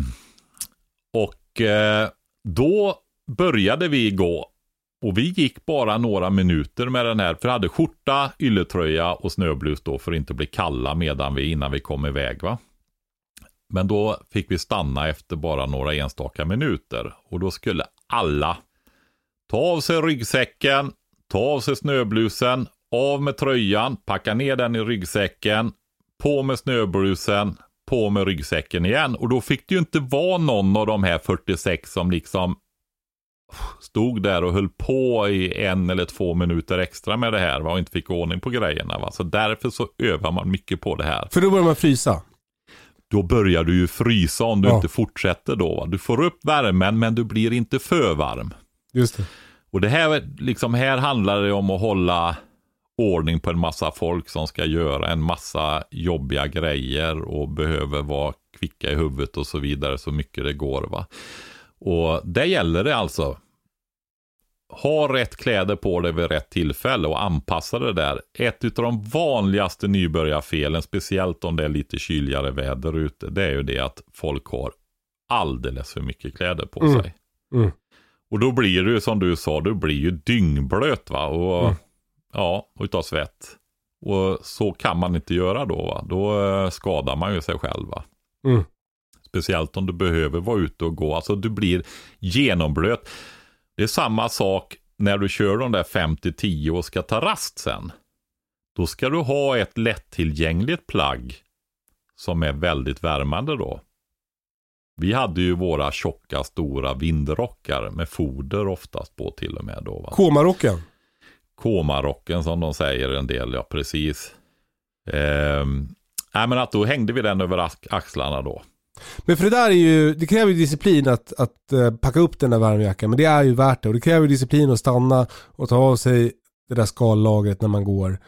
och eh, då började vi gå. Och vi gick bara några minuter med den här, för vi hade skjorta, ylletröja och snöblus då för att inte bli kalla medan vi, innan vi kom iväg. va. Men då fick vi stanna efter bara några enstaka minuter. Och då skulle alla ta av sig ryggsäcken, ta av sig snöblusen, av med tröjan, packa ner den i ryggsäcken, på med snöblusen, på med ryggsäcken igen. Och då fick det ju inte vara någon av de här 46 som liksom stod där och höll på i en eller två minuter extra med det här va? och inte fick ordning på grejerna. Va? Så därför så övar man mycket på det här. För då börjar man frysa. Då börjar du ju frysa om du Ja. inte fortsätter då. Va? Du får upp värmen men du blir inte för varm. Just det. Och det här, liksom, här handlar det om att hålla ordning på en massa folk som ska göra en massa jobbiga grejer och behöver vara kvicka i huvudet och så vidare så mycket det går. va. Och där gäller det alltså. Ha rätt kläder på dig vid rätt tillfälle och anpassa det där. Ett av de vanligaste nybörjarfelen, speciellt om det är lite kyligare väder ute, det är ju det att folk har alldeles för mycket kläder på Mm. sig. Mm. Och då blir du som du sa, du blir ju dyngblöt va. Och, Mm. Ja, och utav svett. Och så kan man inte göra då va. Då eh, skadar man ju sig själv va. Mm. Speciellt om du behöver vara ute och gå. Alltså du blir genomblöt. Det är samma sak när du kör de där 5-10 och ska ta rast sen. Då ska du ha ett lättillgängligt plagg som är väldigt värmande då. Vi hade ju våra tjocka stora vindrockar med foder oftast på till och med då. Va? Komarocken. Komarocken som de säger en del, ja precis. Ehm, nej men att då hängde vi den över ax- axlarna då. Men för det där är ju, det kräver ju disciplin att, att eh, packa upp den där värmejackan. Men det är ju värt det. Och det kräver ju disciplin att stanna och ta av sig det där skallagret när man går.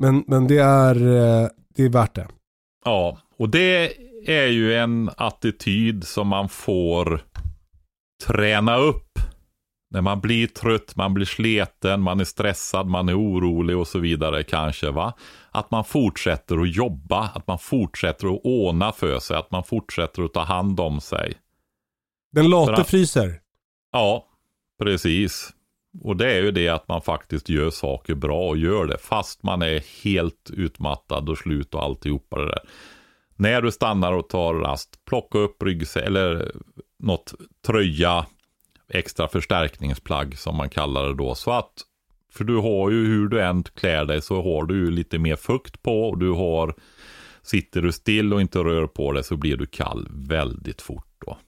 Men, men det, är, eh, det är värt det. Ja, och det är ju en attityd som man får träna upp. När man blir trött, man blir sleten, man är stressad, man är orolig och så vidare kanske. va. Att man fortsätter att jobba, att man fortsätter att ordna för sig, att man fortsätter att ta hand om sig. Den late Bra. fryser. Ja, precis. Och det är ju det att man faktiskt gör saker bra och gör det fast man är helt utmattad och slut och alltihopa det där. När du stannar och tar rast, plocka upp ryggsäck eller något tröja, extra förstärkningsplagg som man kallar det då. Så att, för du har ju hur du än klär dig så har du ju lite mer fukt på och du har, sitter du still och inte rör på dig så blir du kall väldigt fort då.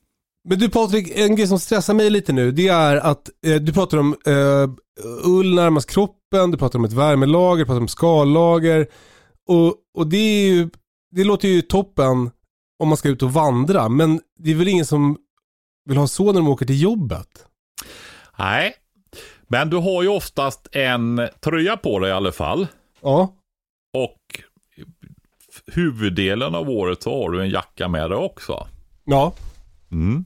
Men du Patrik, en grej som stressar mig lite nu, det är att eh, du pratar om eh, ull närmast kroppen, du pratar om ett värmelager, du pratar om skallager. Och, och det, är ju, det låter ju toppen om man ska ut och vandra, men det är väl ingen som vill ha så när de åker till jobbet? Nej, men du har ju oftast en tröja på dig i alla fall. Ja. Och huvuddelen av året så har du en jacka med dig också. Ja. Mm.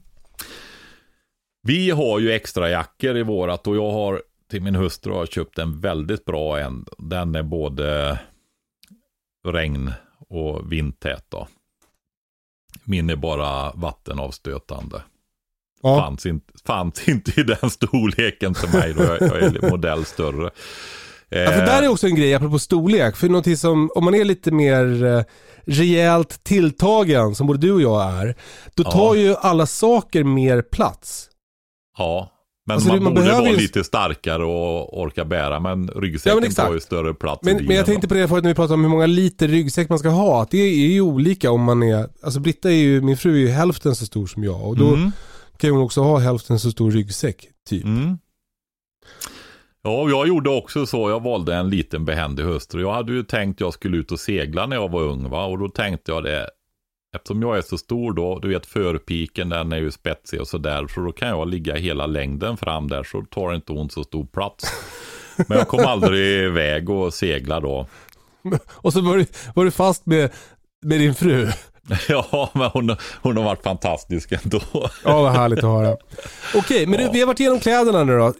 Vi har ju extra jackor i vårat och jag har till min hustru har köpt en väldigt bra en. Den är både regn och vindtät då. Min är bara vattenavstötande. Ja. Fanns, inte, fanns inte i den *laughs* storleken till mig då jag, jag är modell större. Ja, för där är också en grej apropå storlek. För någonting som, om man är lite mer eh, rejält tilltagen som både du och jag är, då Ja. tar ju alla saker mer plats. Ja, men Alltså, man, det- man borde behöver vara ju- lite starkare och orka bära. Men Ja, ryggsäcken men exakt. tar ju större plats Men, men jag tänkte på det förut när vi pratade om hur många liter ryggsäck man ska ha. Att det är ju olika om man är, alltså Britta är ju, min fru är ju hälften så stor som jag och då Mm. Kan hon också ha hälften så stor ryggsäck typ. Mm. Ja, jag gjorde också så. Jag valde en liten behändig hustru. Jag hade ju tänkt jag skulle ut och segla när jag var ung. Va? Och då tänkte jag det. Eftersom jag är så stor då, du vet förpiken den är ju spetsig och sådär. Så då kan jag ligga hela längden fram där så tar inte hon så stor plats. Men jag kom aldrig iväg och segla då. *laughs* Och så var du, var du fast med, med din fru. *laughs* Ja, men hon, hon har varit fantastisk ändå. Ja, vad härligt att höra. *laughs* Okej, men du, vi har varit igenom kläderna nu då.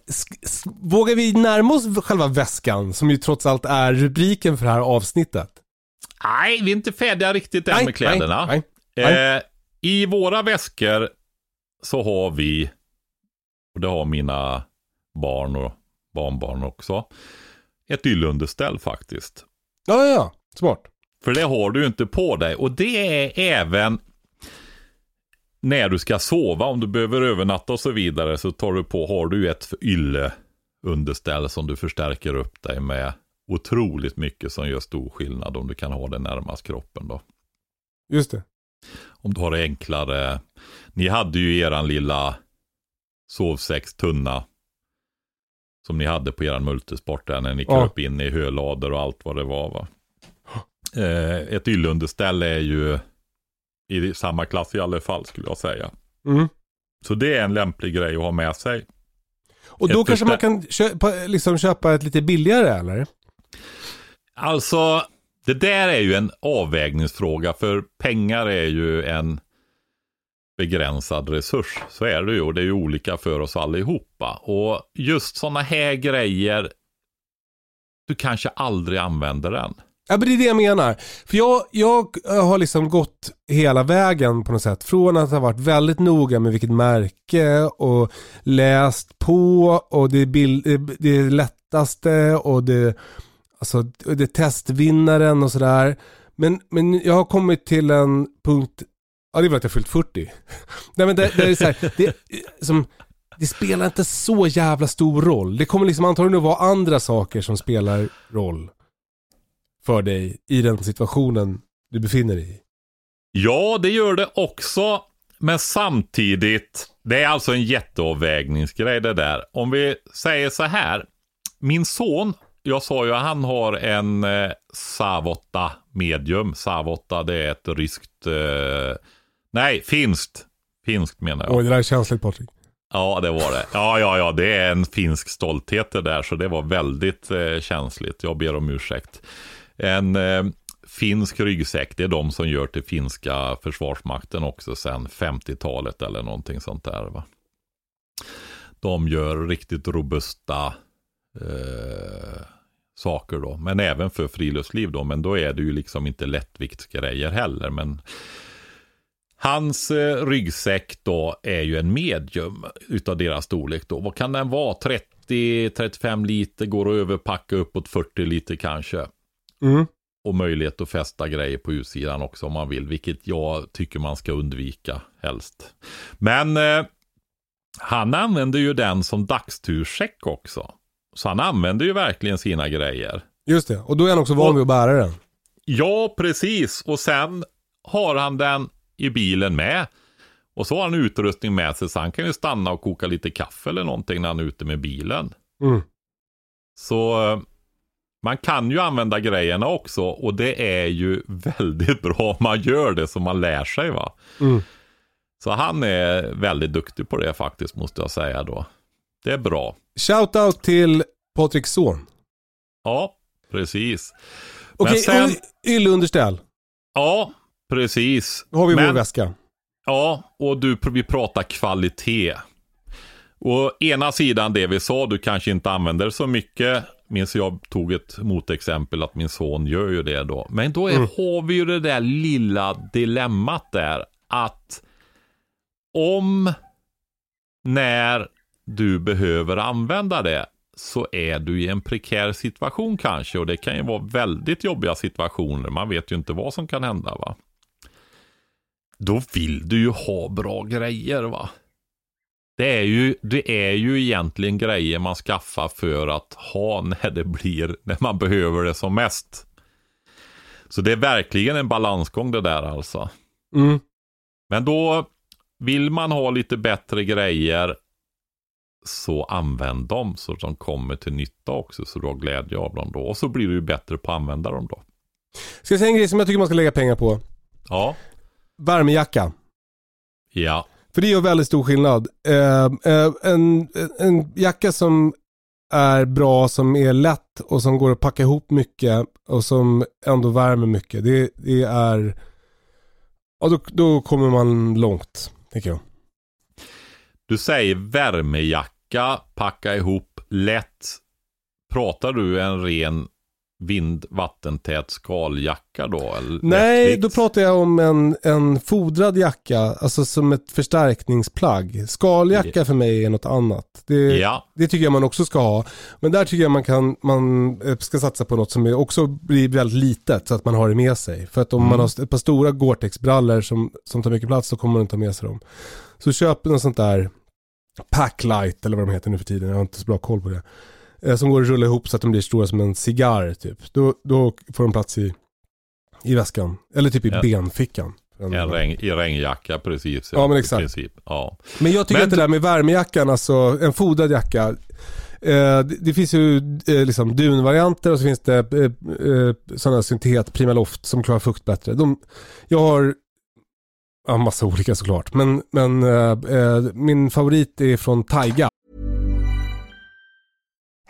Vågar vi närma oss själva väskan, som ju trots allt är rubriken för det här avsnittet? Nej, vi är inte färdiga riktigt än Nej, med kläderna. nej, nej. Eh, I våra väskor så har vi, och det har mina barn och barnbarn också, ett yllunderställ faktiskt. Ja, ja, ja. Smart. För det har du inte på dig. Och det är även när du ska sova, om du behöver övernatta och så vidare, så tar du på, har du ett ylleunderställ som du förstärker upp dig med otroligt mycket som gör stor skillnad om du kan ha det närmast kroppen då. Just det. Om du har det enklare. Ni hade ju eran lilla sovsäcks tunna. Som ni hade på eran multisport där när ni Ja. kröp in i hölador och allt vad det var va. Eh, ett yllunderställ är ju i samma klass i alla fall skulle jag säga. Mm. Så det är en lämplig grej att ha med sig. Och då Ett kanske man kan köpa, liksom köpa ett lite billigare eller? Alltså, det där är ju en avvägningsfråga för pengar är ju en begränsad resurs. Så är det ju och det är ju olika för oss allihopa. Och just sådana här grejer, du kanske aldrig använder den. Ja men det är det jag menar. För jag, jag eh, har liksom gått hela vägen på något sätt. Från att ha varit väldigt noga med vilket märke och läst på och det bild, det- lättaste och det, alltså, det är testvinnaren och sådär. Men, men jag har kommit till en punkt, ja det är väl att jag fyllt 40. *laughs* Nej men det, det är så här, det, som, det spelar inte så jävla stor roll. Det kommer liksom antagligen att vara andra saker som spelar roll för dig i den situationen du befinner dig i. Ja, det gör det också. Men samtidigt, det är alltså en jätteavvägningsgrej det där. Om vi säger så här. Min son, jag sa ju att han har en eh, Savotta medium. Savotta det är ett ryskt, eh, nej finskt. Finskt menar jag. Oj, det där är känsligt Patrik. Ja, det var det. Ja, ja, ja, det är en finsk stolthet det där, så det var väldigt eh, känsligt. Jag ber om ursäkt. En eh, finsk ryggsäck, det är de som gör till finska försvarsmakten också sedan 50-talet eller någonting sånt där. Va? De gör riktigt robusta eh, saker då, men även för friluftsliv då, men då är det ju liksom inte lättviktsgrejer heller, men Hans eh, ryggsäck då är ju en medium utav deras storlek då. Vad kan den vara? 30-35 liter, går att överpacka uppåt 40 liter kanske. Mm. Och möjlighet att fästa grejer på utsidan också om man vill, vilket jag tycker man ska undvika helst. Men eh, Han använder ju den som dagsturssäck också. Så han använder ju verkligen sina grejer. Just det, och då är han också van vid att bära den. Ja, precis. Och sen har han den i bilen med. Och så har han utrustning med sig så han kan ju stanna och koka lite kaffe eller någonting när han är ute med bilen. Mm. Så eh, man kan ju använda grejerna också och det är ju *laughs* väldigt bra om man gör det som man lär sig va. Mm. Så han är väldigt duktig på det faktiskt måste jag säga då. Det är bra. Shoutout till Patriks son. Ja, precis. Okej, sen- och ylleunderställ. Ja, precis. Då har vi vår Men- väska. Ja, och du, vi pratar kvalitet. Och ena sidan det vi sa, du kanske inte använder så mycket. Minns jag tog ett motexempel att min son gör ju det då. Men då är, har vi ju det där lilla dilemmat där. Att om, när du behöver använda det så är du i en prekär situation kanske. Och det kan ju vara väldigt jobbiga situationer. Man vet ju inte vad som kan hända va. Då vill du ju ha bra grejer va. Det är, ju, det är ju egentligen grejer man skaffar för att ha *laughs* när det blir, när man behöver det som mest. Så det är verkligen en balansgång det där alltså. Mm. Men då vill man ha lite bättre grejer så använd dem så att de kommer till nytta också så du har glädje av dem då. Och så blir du ju bättre på att använda dem då. Ska jag säga en grej som jag tycker man ska lägga pengar på? Ja, Värmejacka. ja, för det gör väldigt stor skillnad. Eh, eh, en, en jacka som är bra, som är lätt och som går att packa ihop mycket och som ändå värmer mycket. Det, det är... Ja, då, då kommer man långt, tänker jag. Du säger värmejacka, packa ihop lätt. Pratar du en ren vind vattentät skaljacka då? Eller Nej, lättvikt? då pratar jag om en, en fodrad jacka, alltså som ett förstärkningsplagg. Skaljacka för mig är något annat. Det, Ja, det tycker jag man också ska ha. Men där tycker jag man, kan, man eh, ska satsa på något som också blir väldigt litet så att man har det med sig. För att om Mm. man har ett par stora Gore-Tex-brallor som, som tar mycket plats så kommer man inte ha med sig dem. Så köp något sånt där Packlight eller vad de heter nu för tiden, jag har inte så bra koll på det. Eh, Som går att rulla ihop så att de blir stora som en cigarr typ. Då, då får de plats i, i väskan. Eller typ i Ja. benfickan. en regn, i regnjacka precis. Ja, men i exakt. Princip. Ja. Men jag tycker Men att det där med värmejackan, alltså en fodrad jacka. Eh, det, det finns ju eh, liksom dunvarianter och så finns det eh, eh, sådana syntet, Primaloft som klarar fukt bättre. De, jag har ja, massa olika såklart, men, men eh, eh, min favorit är från Taiga.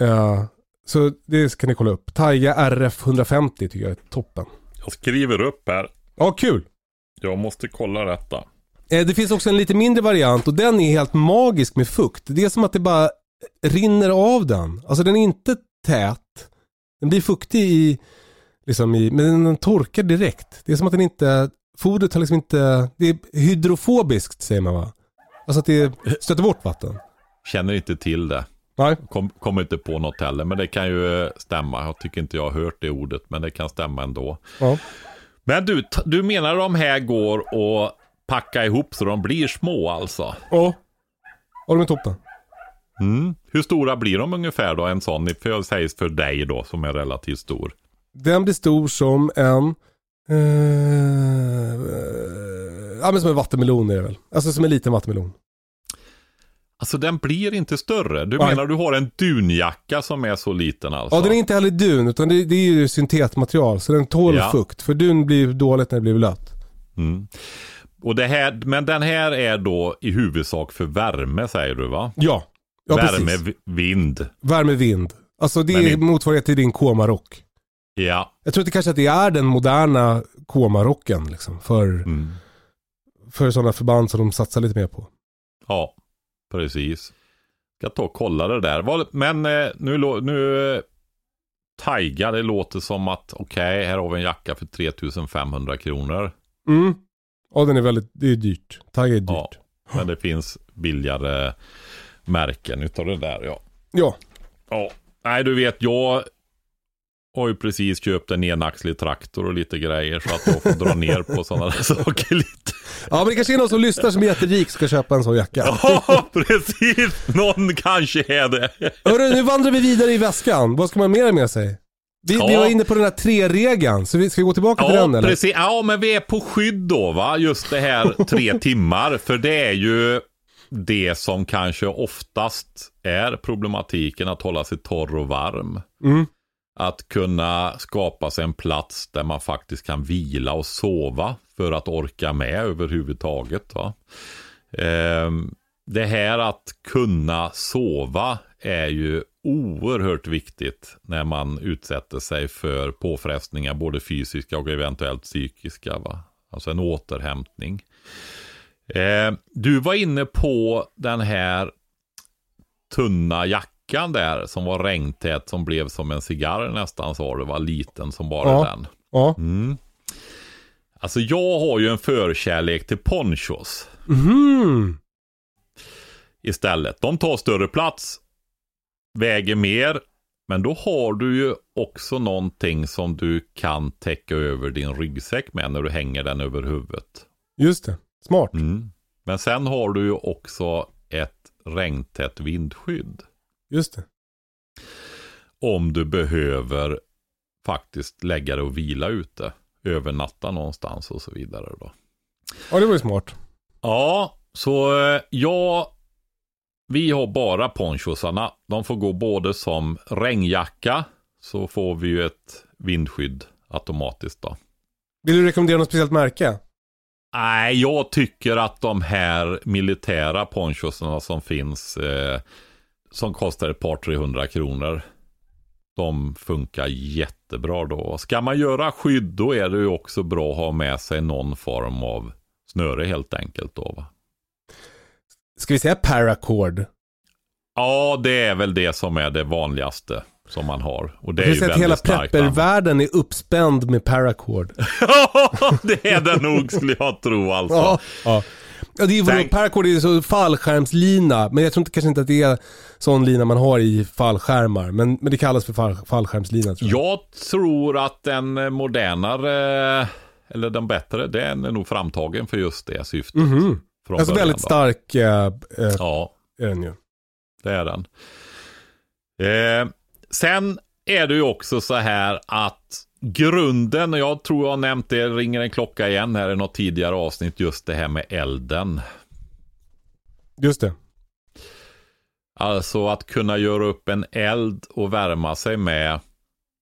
Eh, så det kan ni kolla upp. Taiga RF 150 tycker jag är toppen. Jag skriver upp här. Ja, kul! Jag måste kolla detta. Eh, Det finns också en lite mindre variant och den är helt magisk med fukt. Det är som att det bara rinner av den. Alltså den är inte tät. Den blir fuktig i, liksom i, men den torkar direkt. Det är som att den inte, fodret har liksom inte, det är hydrofobiskt säger man va? Alltså att det stöter bort vatten. Känner inte till det. Nej. Kom, kommer inte på något heller, men det kan ju eh, stämma. Jag tycker inte jag har hört det ordet, men det kan stämma ändå. Ja. Men du, du menar de här går att packa ihop så de blir små alltså? Ja. Har de toppen? Mm. Hur stora blir de ungefär då, en sån, för, sägs för dig då, som är relativt stor? Den blir stor som en... Eh, eh, ja men som en vattenmelon är det väl. Alltså som en liten vattenmelon. Alltså den blir inte större. Du Nej. menar du har en dunjacka som är så liten alltså? Ja den är inte heller dun utan det, det är ju syntetmaterial så den tål Ja. fukt. För dun blir dåligt när det blir blött. Mm. Och det här, men den här är då i huvudsak för värme säger du va? Ja. Ja värme, precis. vi- vind. Värme, vind. Alltså det Men är det- motsvarighet till din komarock. Ja. Jag tror att det kanske att det är den moderna komarocken liksom. För, Mm. för sådana förband som de satsar lite mer på. Ja, precis. Ska ta och kolla det där. Men eh, nu, nu eh, Taiga, det låter som att okej, här har vi en jacka för 3500 kronor. Mm. Ja den är väldigt, det är dyrt. Tiger är dyrt. Ja, men det finns billigare märken utav det där ja. Ja. Ja, nej du vet jag har ju precis köpt en enaxlig traktor och lite grejer så att jag får dra ner på sådana där *laughs* saker lite. Ja men det kanske är någon som lyssnar som är jätterik ska köpa en sån jacka. *laughs* Ja, precis. Någon kanske är det. Hörru, nu vandrar vi vidare i väskan. Vad ska man mer med sig? Vi, vi Ja. var inne på den här tre-regeln, så vi ska vi gå tillbaka till Ja, den eller? precis. Ja, men vi är på skydd då va? Just det här tre *laughs* timmar. För det är ju det som kanske oftast är problematiken att hålla sig torr och varm. Mm. Att kunna skapa sig en plats där man faktiskt kan vila och sova för att orka med överhuvudtaget. Va? Ehm, det här att kunna sova är ju oerhört viktigt när man utsätter sig för påfrestningar, både fysiska och eventuellt psykiska. Va? Alltså en återhämtning. Ehm, du var inne på den här tunna jackan där som var regntät som blev som en cigarr nästan sa du var liten som bara Ja. den. Ja. Mm. Alltså jag har ju en förkärlek till ponchos Mhm. istället. De tar större plats, väger mer, men då har du ju också någonting som du kan täcka över din ryggsäck med när du hänger den över huvudet. Just det. Smart. Mm. Men sen har du ju också ett regntätt vindskydd. Just det. Om du behöver faktiskt lägga dig och vila ute. Övernatta någonstans och så vidare då. Ja, det var ju smart. Ja, så eh, ja, vi har bara ponchosarna. De får gå både som regnjacka, så får vi ju ett vindskydd automatiskt då. Vill du rekommendera något speciellt märke? Nej, jag tycker att de här militära ponchosarna som finns, eh, som kostar ett par 300 kronor, de funkar jättebra då. Ska man göra skydd, då är det ju också bra att ha med sig någon form av snöre helt enkelt då. Va? Ska vi säga paracord? Ja, det är väl det som är det vanligaste som man har. Och det är ju att väldigt hela starkt. namn. preppervärlden är uppspänd med paracord. *laughs* det är det nog skulle jag tro alltså. Ja. ja. Ja, det är ju paracord är så fallskärmslina, men jag tror inte, kanske inte att det är sån lina man har i fallskärmar. Men, men det kallas för fall, fallskärmslina tror jag. Jag tror att den modernare, eller den bättre, den är nog framtagen för just det syftet. Mhm. från Alltså början väldigt stark eh, Ja, är den ju. det är den. Eh, sen är det ju också så här att grunden, och jag tror jag har nämnt det, ringer en klocka igen här i något tidigare avsnitt, just det här med elden. Just det. Alltså att kunna göra upp en eld och värma sig med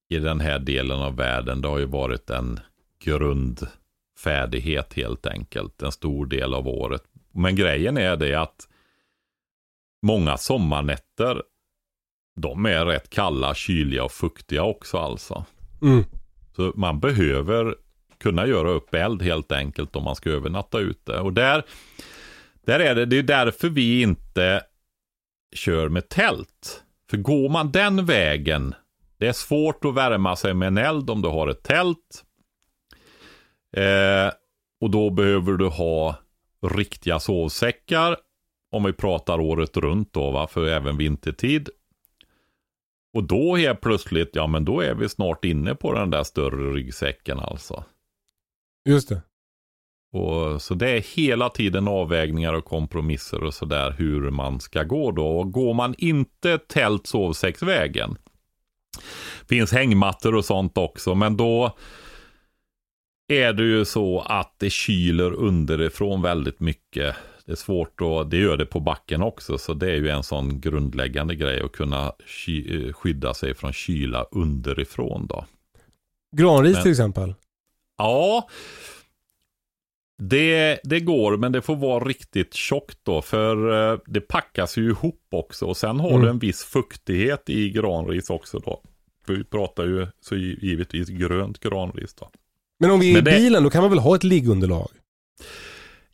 i den här delen av världen. Det har ju varit en grundfärdighet helt enkelt. En stor del av året. Men grejen är det att många sommarnätter de är rätt kalla, kyliga och fuktiga också alltså. Mm. Så man behöver kunna göra upp eld helt enkelt om man ska övernatta ute. Och där, där är det, det är därför vi inte kör med tält. För går man den vägen, det är svårt att värma sig med en eld om du har ett tält. Eh, och då behöver du ha riktiga sovsäckar. Om vi pratar året runt då, va? för även vintertid. Och då helt plötsligt, ja men då är vi snart inne på den där större ryggsäcken alltså. Just det. Och, så det är hela tiden avvägningar och kompromisser och sådär hur man ska gå då. Och går man inte tält sovsäcksvägen. Finns hängmattor och sånt också, men då är det ju så att det kyler underifrån väldigt mycket. Det är svårt att, det gör det på backen också, så det är ju en sån grundläggande grej att kunna ky, skydda sig från kyla underifrån då. Granris Men- till exempel. Ja, det, det går, men det får vara riktigt tjockt då, för eh, det packas ju ihop också. Och sen har Mm. du en viss fuktighet i granris också då. För vi pratar ju så gi- givetvis grönt granris då. Men om vi är Men i det- bilen, då kan man väl ha ett liggunderlag?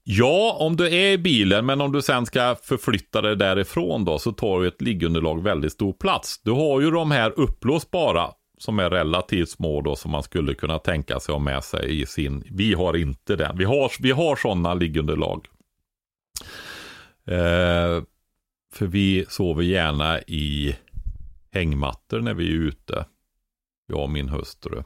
Ja, om du är i bilen, men om du sen ska förflytta dig därifrån då, så tar ju ett liggunderlag väldigt stor plats. Du har ju de här uppblåsbara, som är relativt små då, som man skulle kunna tänka sig ha med sig i sin. Vi har inte den. Vi har, vi har sådana liggunderlag. Eh, för vi sover gärna i hängmattor när vi är ute. Jag och min hustru.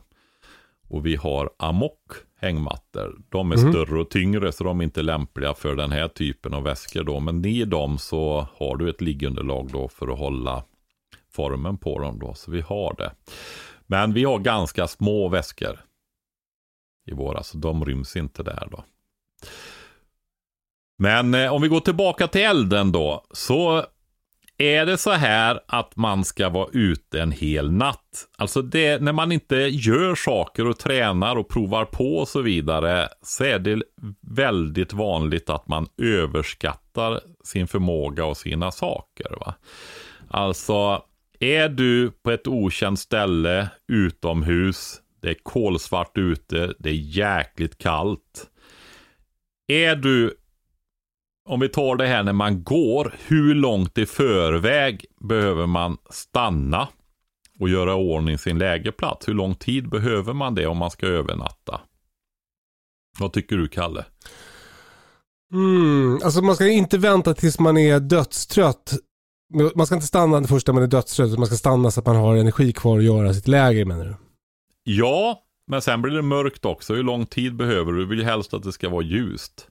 Och vi har amok hängmattor. De är Mhm. större och tyngre så de är inte lämpliga för den här typen av väskor då. Men i dem så har du ett liggunderlag då för att hålla formen på dem då. Så vi har det. Men vi har ganska små väskor i våra, så de ryms inte där då. Men eh, om vi går tillbaka till elden då, så är det så här att man ska vara ute en hel natt. Alltså det, när man inte gör saker och tränar och provar på och så vidare, så är det väldigt vanligt att man överskattar sin förmåga och sina saker. Va? Alltså, är du på ett okänt ställe utomhus, det är kolsvart ute, det är jäkligt kallt. Är du om vi tar det här när man går, hur långt i förväg behöver man stanna och göra i ordning sin lägerplats? Hur lång tid behöver man det om man ska övernatta? Vad tycker du, Kalle? Mm, alltså man ska inte vänta tills man är dödstrött. Man ska inte stanna det första man är dödstrött, man ska stanna så att man har energi kvar att göra sitt läger menar du? Ja, men sen blir det mörkt också. Hur lång tid behöver du? Du vill ju helst att det ska vara ljust.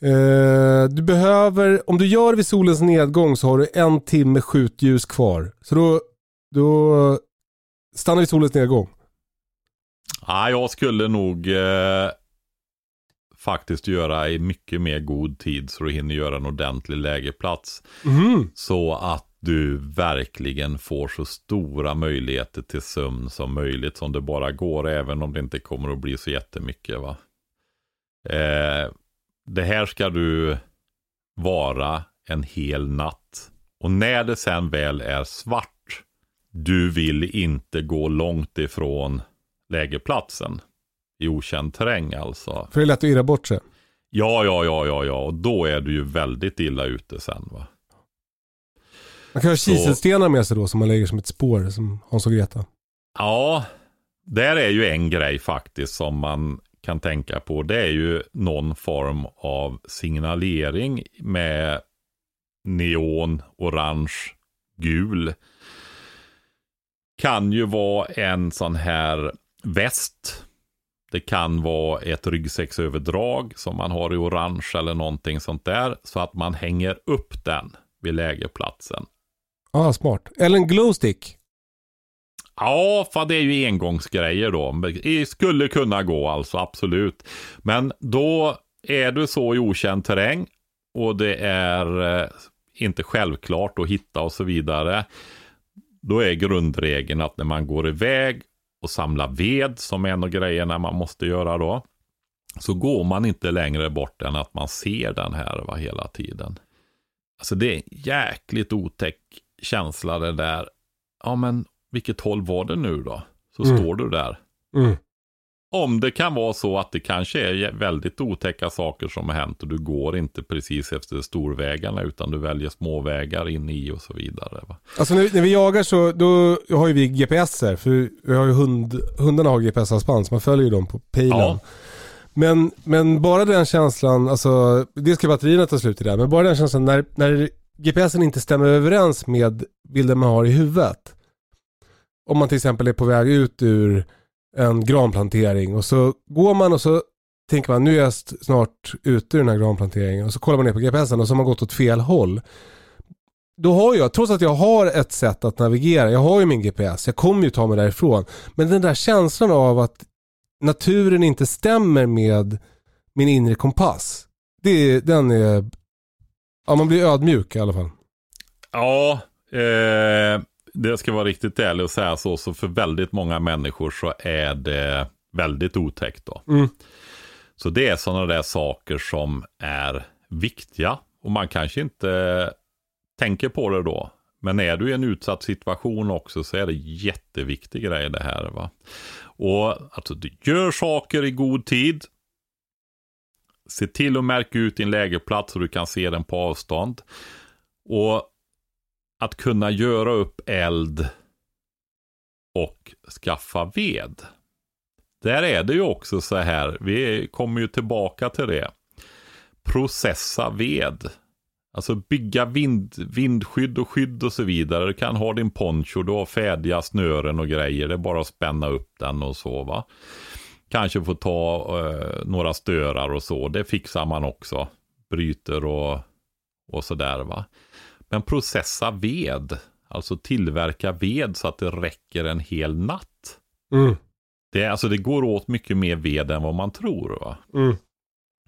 Eh, du behöver, om du gör vid solens nedgång så har du en timme skjutljus kvar. Så då, då stannar vid solens nedgång. Ja, jag skulle nog eh, faktiskt göra i mycket mer god tid så du hinner göra en ordentlig lägerplats. Mhm. Så att du verkligen får så stora möjligheter till sömn som möjligt som det bara går, även om det inte kommer att bli så jättemycket. Va? Eh, det här ska du vara en hel natt. Och när det sen väl är svart, du vill inte gå långt ifrån lägerplatsen. I okänd terräng alltså. För det är lätt att irra bort sig. Ja, ja, ja, ja, ja. Och då är du ju väldigt illa ute sen va. Man kan ha kiselstenar med sig då som man lägger som ett spår, som Hans och Greta. Ja, där är ju en grej faktiskt som man kan tänka på. Det är ju någon form av signalering med neon, orange, gul. Kan ju vara en sån här väst. Det kan vara ett ryggsäcksöverdrag som man har i orange eller någonting sånt där. Så att man hänger upp den vid lägerplatsen. Ah, smart. Eller en glowstick. Ja, för det är ju engångsgrejer då. Det skulle kunna gå alltså, absolut. Men då är du så i okänd terräng och det är eh, inte självklart att hitta och så vidare. Då är grundregeln att när man går iväg och samlar ved, som är en av grejerna man måste göra då, så går man inte längre bort än att man ser den här va, hela tiden. Alltså det är en jäkligt otäck känsla det där. Ja men vilket håll var det nu då? Så Mm. står du där. Mm. om det kan vara så att det kanske är väldigt otäcka saker som har hänt och du går inte precis efter storvägarna utan du väljer småvägar in i och så vidare. Va? Alltså när, när vi jagar så då har ju vi GPSer, för vi har ju hund, hundarna har GPS-halsband så man följer ju dem på pejlen. Ja. Men, men bara den känslan, alltså det ska batterierna ta slut i det, men bara den känslan när, när GPSen inte stämmer överens med bilden man har i huvudet. Om man till exempel är på väg ut ur en granplantering och så går man och så tänker man nu är jag snart ute ur den här granplanteringen och så kollar man ner på GPSen och så har man gått åt fel håll. Då har jag, trots att jag har ett sätt att navigera, jag har ju min GPS, jag kommer ju ta mig därifrån. Men den där känslan av att naturen inte stämmer med min inre kompass. Det, den är, ja man blir ödmjuk i alla fall. Ja, eh, det ska vara riktigt ärlig och säga så, så för väldigt många människor så är det väldigt otäckt då. Mm. Så det är sådana där saker som är viktiga och man kanske inte tänker på det då. Men är du i en utsatt situation också så är det jätteviktig grej det här. Va? Och alltså, du gör saker i god tid. Se till att märka ut din lägerplats så du kan se den på avstånd. Och att kunna göra upp eld och skaffa ved. Där är det ju också så här, vi kommer ju tillbaka till det. Processa ved. Alltså bygga vind, vindskydd och skydd och så vidare. Du kan ha din poncho, du har färdiga snören och grejer. Det är bara att spänna upp den och så va. Kanske få ta eh, några störar och så. Det fixar man också. Bryter och, och sådär va. Men processa ved. Alltså tillverka ved så att det räcker en hel natt. Mm. Det, alltså det går åt mycket mer ved än vad man tror. Va? Mm.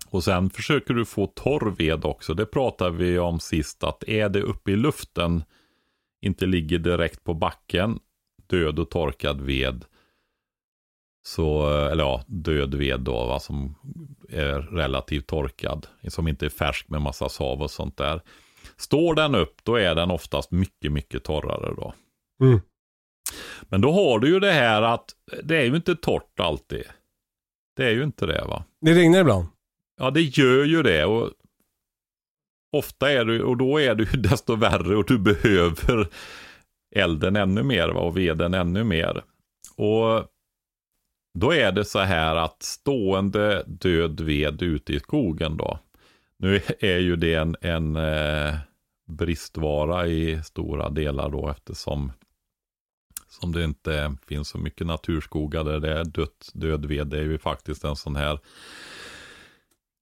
Och sen försöker du få torr ved också. Det pratade vi om sist. Att är det uppe i luften, inte ligger direkt på backen, död och torkad ved. Så, eller ja, död ved då, va, som är relativt torkad. Som inte är färsk med massa sav och sånt där. Står den upp, då är den oftast mycket, mycket torrare då. Mm. Men då har du ju det här att det är ju inte torrt alltid. Det är ju inte det va. Det regnar ibland. Ja, det gör ju det. Och ofta är det, och då är det ju *laughs* desto värre och du behöver elden ännu mer va? och veden ännu mer. Och då är det så här att stående död ved ute i skogen då. Nu är ju det en, en eh, bristvara i stora delar då eftersom som det inte finns så mycket naturskogar där det är dött, död ved. Det är ju faktiskt en sån här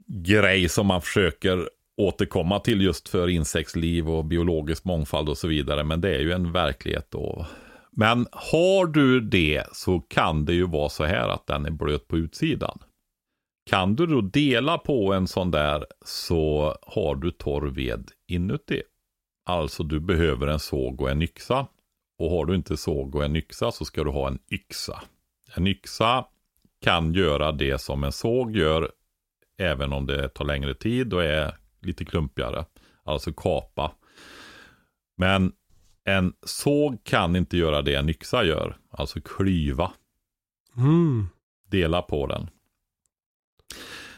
grej som man försöker återkomma till just för insektsliv och biologisk mångfald och så vidare. Men det är ju en verklighet då. Men har du det så kan det ju vara så här att den är blöt på utsidan. Kan du då dela på en sån där så har du torr ved inuti. Alltså du behöver en såg och en yxa. Och har du inte såg och en yxa så ska du ha en yxa. En yxa kan göra det som en såg gör även om det tar längre tid och är lite klumpigare. Alltså kapa. Men en såg kan inte göra det en yxa gör. Alltså klyva. Mm. Dela på den.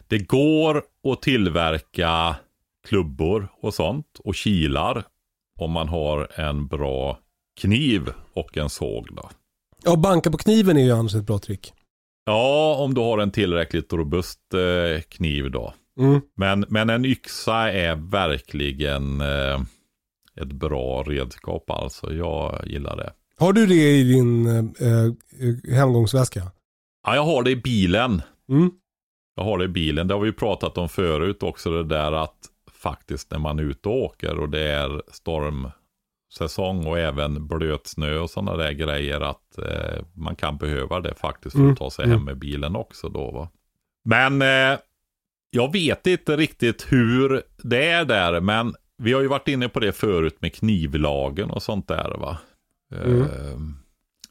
Det går att tillverka klubbor och sånt och kilar om man har en bra kniv och en såg då. Ja, banka på kniven är ju annars ett bra trick. Ja, om du har en tillräckligt robust eh, kniv då. Mm. Men, men en yxa är verkligen eh, ett bra redskap alltså. Jag gillar det. Har du det i din eh, hemgångsväska? Ja, jag har det i bilen. Mm. Jag har det i bilen. Det har vi pratat om förut också. Det där att faktiskt när man är ute och åker och det är stormsäsong och även blötsnö och sådana där grejer. Att eh, man kan behöva det faktiskt för Mm. att ta sig Mm. hem med bilen också då. Va? Men eh, jag vet inte riktigt hur det är där. Men vi har ju varit inne på det förut med knivlagen och sånt där va. Mm. Eh,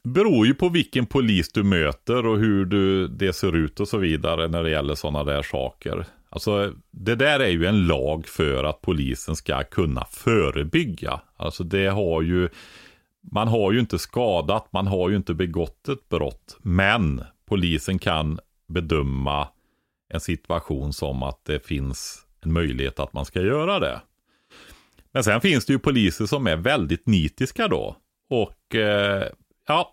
beror ju på vilken polis du möter och hur du, det ser ut och så vidare när det gäller sådana där saker. Alltså det där är ju en lag för att polisen ska kunna förebygga. Alltså det har ju, man har ju inte skadat, man har ju inte begått ett brott. Men polisen kan bedöma en situation som att det finns en möjlighet att man ska göra det. Men sen finns det ju poliser som är väldigt nitiska då. Och eh, ja,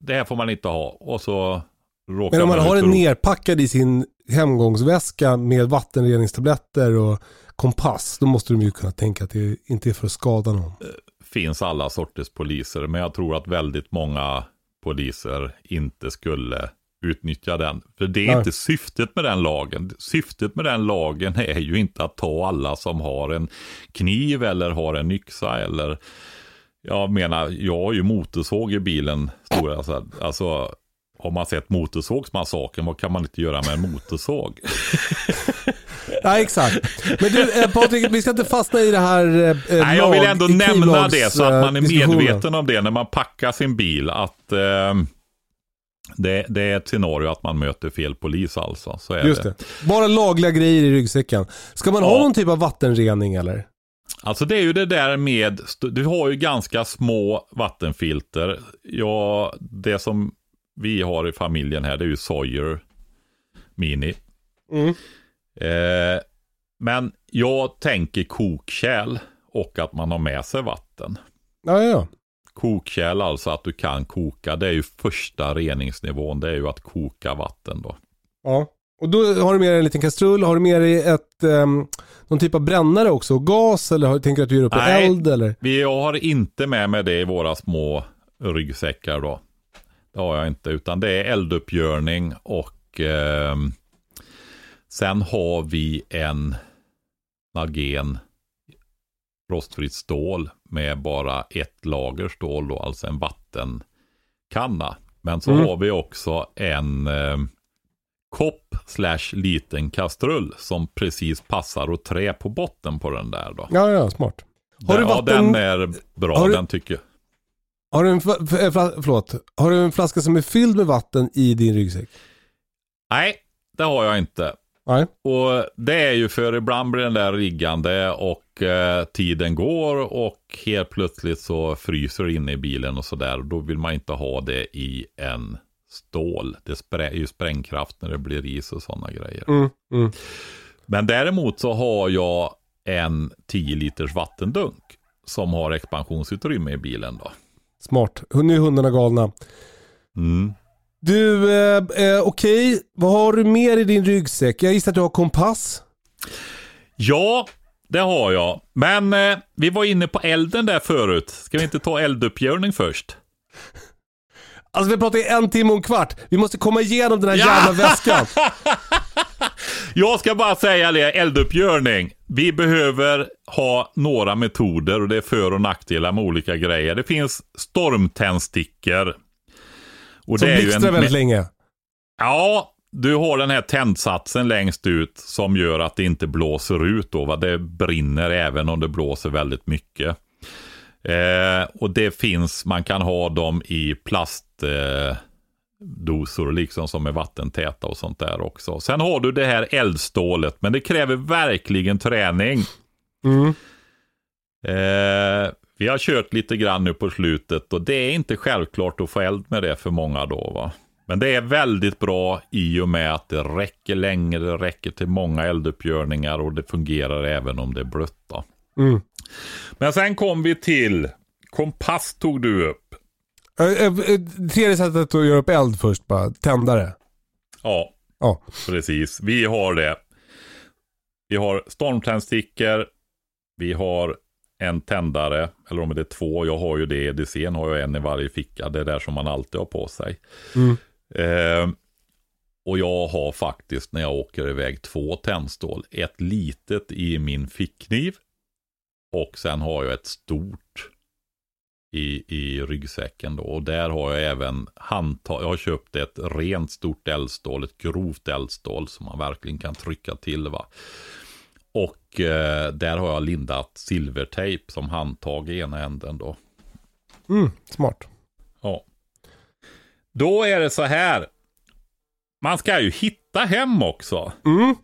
det här får man inte ha. Och så råkar Men om man har och- en nerpackad i sin hemgångsväska med vattenreningstabletter och kompass, då måste de ju kunna tänka att det inte är för att skada någon. finns alla sorters poliser. Men jag tror att väldigt många poliser inte skulle utnyttja den. För det är Nej. inte syftet med den lagen. Syftet med den lagen *laughs* är ju inte att ta alla som har en kniv eller har en yxa eller jag menar, jag har ju motorsåg i bilen. Stora, alltså, alltså, har man sett Motorsågsmassakern, vad kan man inte göra med en motorsåg? *laughs* Nej, exakt. Men du, eh, Patrik, vi ska inte fastna i det här eh, Nej, jag vill ändå nämna det så att man är eh, medveten om det när man packar sin bil. Att eh, det, det är ett scenario att man möter fel polis alltså. Så är Just det. Bara lagliga grejer i ryggsäcken. Ska man ha Ja. någon typ av vattenrening eller? Alltså det är ju det där med, du har ju ganska små vattenfilter. Ja, det som vi har i familjen här det är ju Sawyer Mini. Mm. Eh, men jag tänker kokkärl och att man har med sig vatten. Ja, ja. Kokkärl alltså att du kan koka. Det är ju första reningsnivån. Det är ju att koka vatten då. ja. Och då har du med dig en liten kastrull, har du med dig ett, um, någon typ av brännare också? Gas eller har, tänker du att du gör upp Nej. eld eller? Vi jag har inte med mig det i våra små ryggsäckar då. Det har jag inte. Utan det är elduppgörning och ehm, sen har vi en Nalgen rostfritt stål med bara ett lager stål då, alltså en vattenkanna. Men så Mm. har vi också en eh, kopp slash liten kastrull som precis passar att trä på botten på den där då. Ja, ja, smart. Har du ja, vatten- den är bra, Har du- den tycker jag. Har du, en, eh, förlåt. har du en flaska som är fylld med vatten i din ryggsäck? Nej, det har jag inte. Nej. Och det är ju för ibland blir den där riggande och eh, tiden går och helt plötsligt så fryser det inne i bilen och sådär. Då vill man inte ha det i en stål. Det är ju sprängkraft när det blir is och sådana grejer. Mm, mm. Men däremot så har jag en 10 liters vattendunk som har expansionsutrymme i bilen då. Smart. Nu är hundarna galna. Mm. Du, eh, eh, okej. Vad har du mer i din ryggsäck? Jag gissar att du har kompass. Ja, det har jag. Men eh, vi var inne på elden där förut. Ska vi inte ta elduppgörning först? Alltså vi har pratat i en timme och en kvart. Vi måste komma igenom den här Ja! jävla väskan. *laughs* Jag ska bara säga det, elduppgörning. Vi behöver ha några metoder och det är för och nackdelar med olika grejer. Det finns stormtändstickor. Och Som blixtrar en- väldigt länge. Ja, du har den här tändsatsen längst ut som gör att det inte blåser ut då. Va? Det brinner även om det blåser väldigt mycket. Eh, och det finns, man kan ha dem i plastdosor eh, dosor liksom som är vattentäta och sånt där också. Sen har du det här eldstålet, men det kräver verkligen träning. Mm. Eh, vi har kört lite grann nu på slutet och det är inte självklart att få eld med det för många då va. Men det är väldigt bra i och med att det räcker länge, det räcker till många elduppgörningar och det fungerar även om det är blött. Mm. Men sen kom vi till kompass tog du upp. Eh, eh, eh, Tredje sättet att göra upp eld först bara. Tändare. Ja, Ja. precis. Vi har det. Vi har stormtändstickor. Vi har en tändare, eller om det är två. Jag har ju det i EDCn, har jag en i varje ficka. Det är där som man alltid har på sig. Mm. Eh, och jag har faktiskt när jag åker iväg två tändstål. Ett litet i min fickkniv. Och sen har jag ett stort i, i ryggsäcken då. Och där har jag även handtag. Jag har köpt ett rent stort eldstål, ett grovt eldstål som man verkligen kan trycka till va. Och eh, där har jag lindat silvertejp som handtag i ena änden då. Mm. Smart. Ja. Då är det så här. Man ska ju hitta hem också. Mm.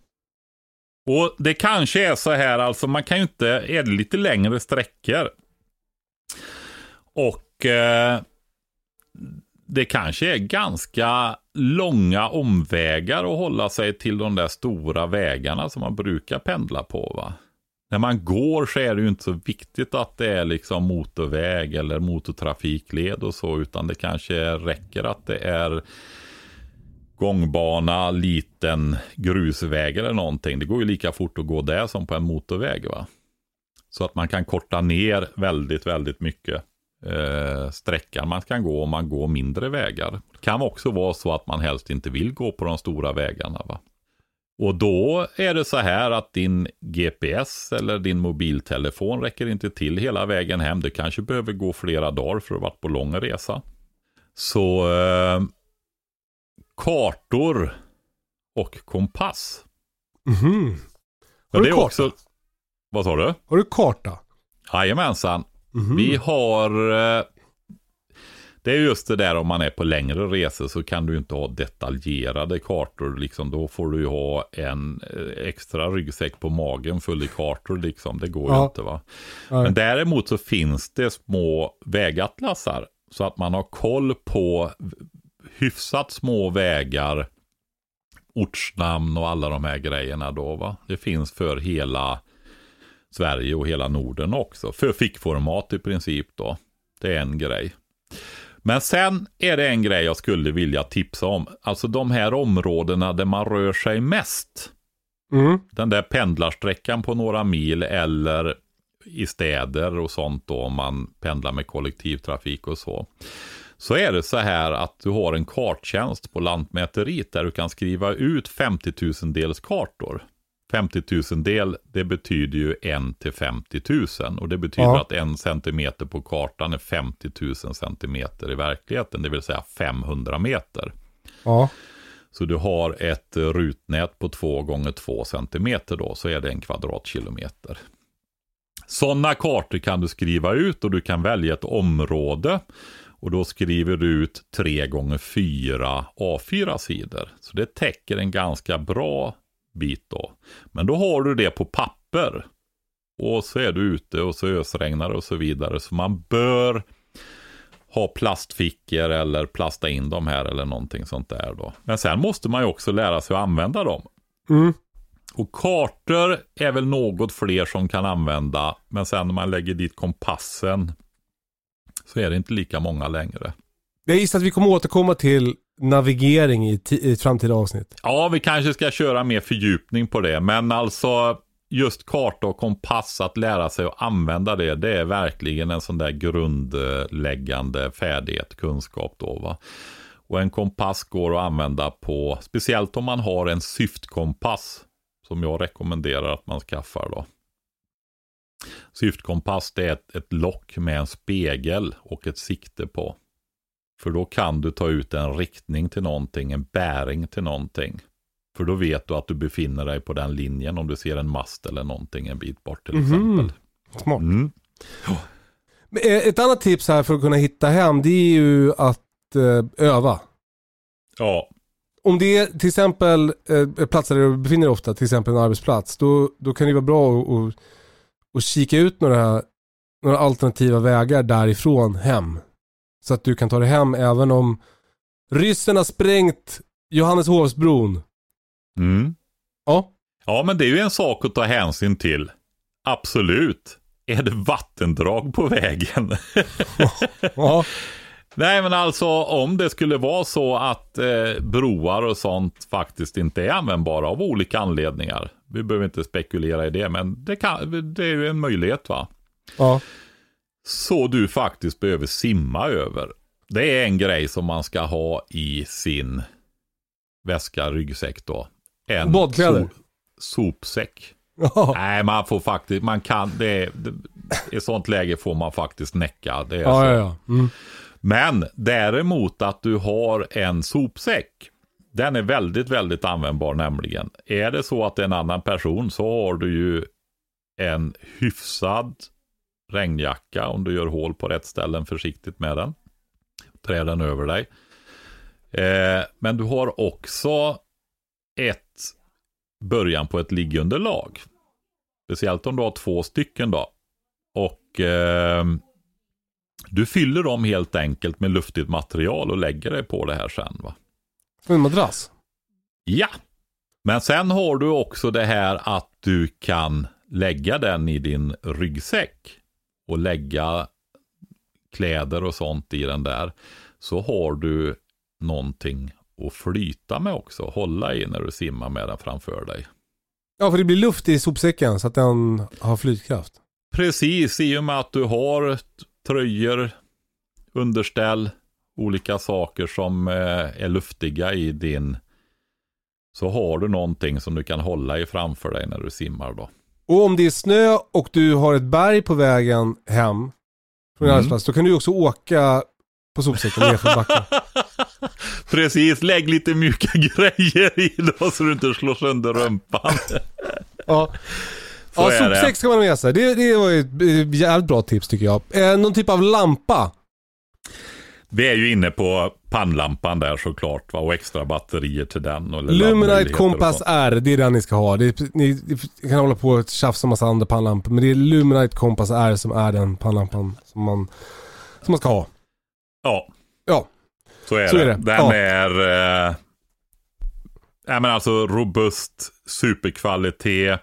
Och det kanske är så här, alltså man kan ju inte, är det lite längre sträckor. Och eh, det kanske är ganska långa omvägar att hålla sig till de där stora vägarna som man brukar pendla på. va. När man går så är det ju inte så viktigt att det är liksom motorväg eller motortrafikled och så, utan det kanske räcker att det är gångbana, liten grusväg eller någonting. Det går ju lika fort att gå där som på en motorväg. va. Så att man kan korta ner väldigt, väldigt mycket eh, sträckan man kan gå om man går mindre vägar. Det kan också vara så att man helst inte vill gå på de stora vägarna. Va? Och då är det så här att din GPS eller din mobiltelefon räcker inte till hela vägen hem. Det kanske behöver gå flera dagar för att vara på lång resa. Så eh, kartor och kompass. Ja, Har du det är karta? också... Vad sa du? Har du karta? Jajamensan. Mhm. Vi har... eh, Det är just det där om man är på längre resor så kan du inte ha detaljerade kartor. Liksom, då får du ju ha en eh, extra ryggsäck på magen full i kartor. Liksom. Det går ju Ja. inte va. Men däremot så finns det små vägatlasar. Så att man har koll på hyfsat små vägar, ortsnamn och alla de här grejerna då va. Det finns för hela Sverige och hela Norden också. För fickformat i princip då. Det är en grej. Men sen är det en grej jag skulle vilja tipsa om. Alltså de här områdena där man rör sig mest. Mm. Den där pendlarsträckan på några mil eller i städer och sånt då om man pendlar med kollektivtrafik och så. Så är det så här att du har en karttjänst på Lantmäteriet där du kan skriva ut 50 000 dels kartor. 50 000 del, det betyder ju 1 till 50 000 och det betyder Ja. att en centimeter på kartan är 50 000 centimeter i verkligheten, det vill säga 500 meter. Ja. Så du har ett rutnät på 2 gånger 2 centimeter då, så är det en kvadratkilometer. Sådana kartor kan du skriva ut och du kan välja ett område. Och då skriver du ut 3 gånger 4 A4-sidor. Så det täcker en ganska bra bit då. Men då har du det på papper. Och så är du ute och så ösregnar det och så vidare. Så man bör ha plastfickor eller plasta in dem här eller någonting sånt där då. Men sen måste man ju också lära sig att använda dem. Mm. Och kartor är väl något fler som kan använda. Men sen när man lägger dit kompassen så är det inte lika många längre. Jag gissar att vi kommer återkomma till navigering i, i ett framtida avsnitt. Ja, vi kanske ska köra mer fördjupning på det. Men alltså just karta och kompass, att lära sig att använda det, det är verkligen en sån där grundläggande färdighet, kunskap då va. Och en kompass går att använda på, speciellt om man har en syftkompass, som jag rekommenderar att man skaffar då. Syftkompass det är ett, ett lock med en spegel och ett sikte på. För då kan du ta ut en riktning till någonting, en bäring till någonting. För då vet du att du befinner dig på den linjen om du ser en mast eller någonting en bit bort till Mhm. exempel. Smart. Mm. Eh, Ett annat tips här för att kunna hitta hem, det är ju att eh, öva. Ja, Om det är till exempel eh, platser där du befinner dig ofta, till exempel en arbetsplats, då, då kan det vara bra att, att, att kika ut några, några alternativa vägar därifrån hem. Så att du kan ta dig hem även om ryssen har sprängt Johanneshovsbron. mm. Ja, ja, men det är ju en sak att ta hänsyn till. Absolut. Är det vattendrag på vägen? *laughs* ja, Nej, men alltså om det skulle vara så att eh, broar och sånt faktiskt inte är användbara av olika anledningar. Vi behöver inte spekulera i det, men det, kan, det är ju en möjlighet va. ja. Så du faktiskt behöver simma över. Det är en grej som man ska ha i sin väska, ryggsäck då. En Badkläder. so- sopsäck. Nej, man får faktiskt, man kan, det, det, i sånt läge får man faktiskt näcka. Det är så. Ja, ja, ja. Mm. Men däremot att du har en sopsäck. Den är väldigt, väldigt användbar nämligen. Är det så att det är en annan person så har du ju en hyfsad regnjacka om du gör hål på rätt ställen försiktigt med den. Trä den över dig. Eh, men du har också ett början på ett liggunderlag. Speciellt om du har två stycken då. Och eh, du fyller dem helt enkelt med luftigt material och lägger dig på det här sen. Va? En madrass. Ja. Men sen har du också det här att du kan lägga den i din ryggsäck och lägga kläder och sånt i den där. Så har du någonting att flyta med också. Hålla i när du simmar med den framför dig. Ja, för det blir luft i sopsäcken så att den har flytkraft. Precis, i och med att du har tröjor, underställ, olika saker som eh, är luftiga i din så har du någonting som du kan hålla i framför dig när du simmar då. Och om det är snö och du har ett berg på vägen hem från Mm. arbetsplats, då kan du också åka på sopsäcken nerför backen. *laughs* Precis, lägg lite mjuka *laughs* grejer i då så du inte slår sönder rumpan. *laughs* Ja, Så ja sopsäck ska man ha med sig. Det, det var ju ett eh, jävligt bra tips tycker jag. Eh, någon typ av lampa. Vi är ju inne på pannlampan där såklart va? och extra batterier till den. Och Luminite Compass. R, det är den ni ska ha. Det är, ni, ni kan hålla på och tjafsa om massa andra pannlampor, men det är Luminite Compass R som är den pannlampan som man, som man ska ha. Ja, Ja, så är Så det. är det. Den Ja. är eh, ja, men alltså robust, superkvalitet.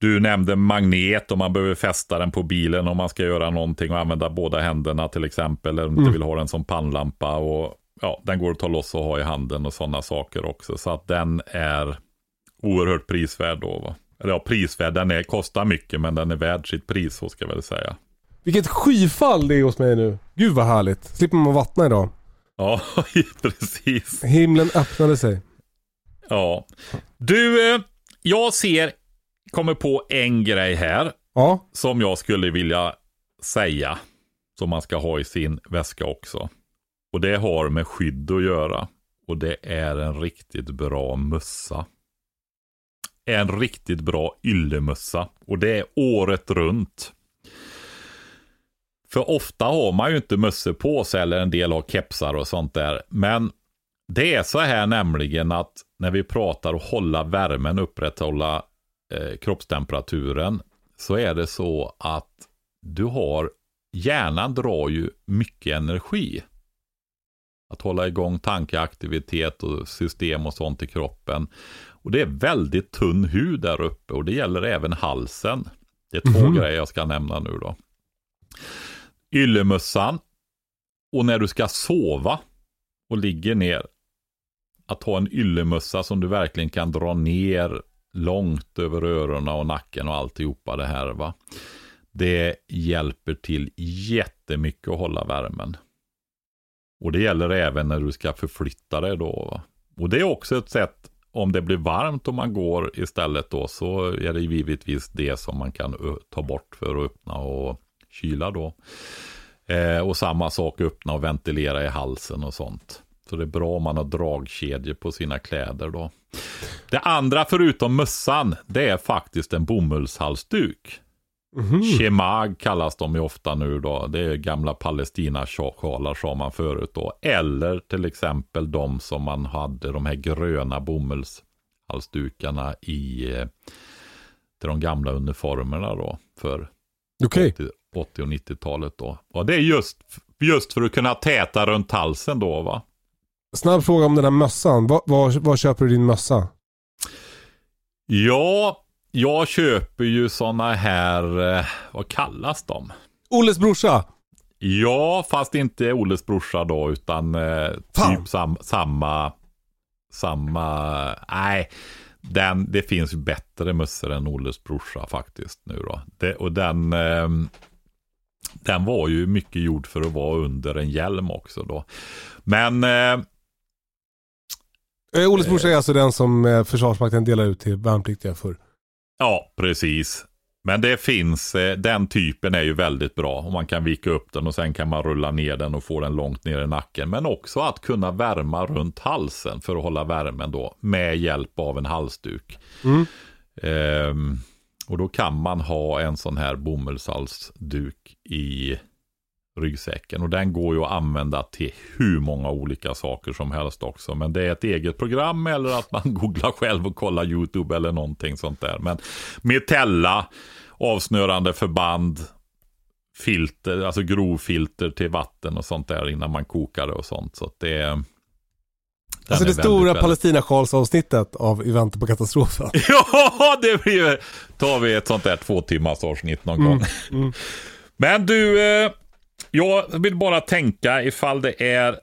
Du nämnde magnet om man behöver fästa den på bilen om man ska göra någonting och använda båda händerna till exempel. Eller om du inte vill ha den som pannlampa. Och, ja, den går att ta loss och ha i handen och sådana saker också. Så att den är oerhört prisvärd då. Va? Eller ja, prisvärd. Den är, kostar mycket men den är värd sitt pris så ska jag väl säga. vilket skyfall det är hos mig nu. Gud vad härligt. Slipper man vattna idag. Ja, *laughs* precis. Himlen öppnade sig. Ja. Du, eh, jag ser, kommer på en grej här Ja, som jag skulle vilja säga. Som man ska ha i sin väska också. Och det har med skydd att göra. Och det är en riktigt bra mössa. En riktigt bra yllemössa. Och det är året runt. För ofta har man ju inte mössor på sig eller en del har kepsar och sånt där. Men det är så här nämligen att när vi pratar och hålla värmen, upprätthålla eh, kroppstemperaturen. Så är det så att du har, hjärnan drar ju mycket energi. Att hålla igång tankeaktivitet och system och sånt i kroppen. Och det är väldigt tunn hud där uppe och det gäller även halsen. Det är två Mhm. grejer jag ska nämna nu då. Yllemössan och när du ska sova och ligger ner. Att ha en yllemössa som du verkligen kan dra ner långt över öronen och nacken och alltihopa det här va. Det hjälper till jättemycket att hålla värmen. Och det gäller även när du ska förflytta dig då. Va? Och det är också ett sätt, om det blir varmt och man går istället då, så är det givetvis det som man kan ta bort för att öppna och kyla då. Eh, och samma sak öppna och ventilera i halsen och sånt. Så det är bra om man har dragkedjor på sina kläder då. Det andra förutom mössan, det är faktiskt en bomullshalsduk. Shemag kallas de ju ofta nu då. Det är gamla Palestina-sjalar sa man förut då. Eller till exempel de som man hade, de här gröna bomullshalsdukarna i eh, till de gamla uniformerna då. För okej. 80, 80 och 90-talet då. Och det är just, just för att kunna täta runt halsen då va. Snabb fråga om den här mössan. Var, var, var köper du din mössa? Ja, jag köper ju sådana här, eh, vad kallas de? Olles brorsa. Ja, fast inte Oles brorsa då, utan eh, typ sam, samma, samma, nej, den, det finns ju bättre mössor än Oles brorsa faktiskt nu då. Det, och den, eh, den var ju mycket gjord för att vara under en hjälm också då. Men eh, Eh, Olles brorsa är alltså den som eh, Försvarsmakten delar ut till värnpliktiga för. Ja, precis. Men det finns, eh, den typen är ju väldigt bra. Och man kan vika upp den och sen kan man rulla ner den och få den långt ner i nacken. Men också att kunna värma runt halsen för att hålla värmen då. Med hjälp av en halsduk. Mm. Ehm, och då kan man ha en sån här bomullshalsduk i ryggsäcken. Och den går ju att använda till hur många olika saker som helst också. Men det är ett eget program eller att man *laughs* googlar själv och kollar YouTube eller någonting sånt där. Men metella, avsnörande förband, filter, alltså grovfilter till vatten och sånt där innan man kokar det och sånt. Så att det, Alltså är det stora väldigt- Palestina-Charles-avsnittet av I väntan på katastrofen. *laughs* Ja, det blir tar vi ett sånt där två timmars avsnitt någon gång. Men du, eh, jag vill bara tänka ifall det är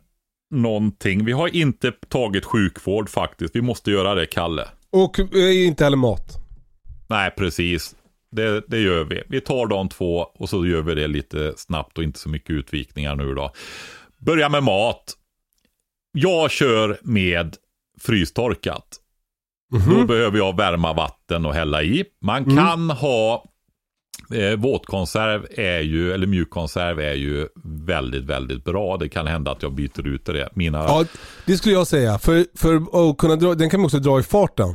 någonting. Vi har inte tagit sjukvård faktiskt. Vi måste göra det, Kalle. Och eh, inte heller mat. Nej, precis. Det, det gör vi. Vi tar de två och så gör vi det lite snabbt och inte så mycket utvikningar nu då. Börja med mat. Jag kör med frystorkat. Då behöver jag värma vatten och hälla i. Man kan ha eh, våtkonserv är ju, eller mjukkonserv är ju väldigt, väldigt bra. Det kan hända att jag byter ut det. Mina, ja. Ja, det skulle jag säga. För, för att kunna dra, den kan man också dra i farten.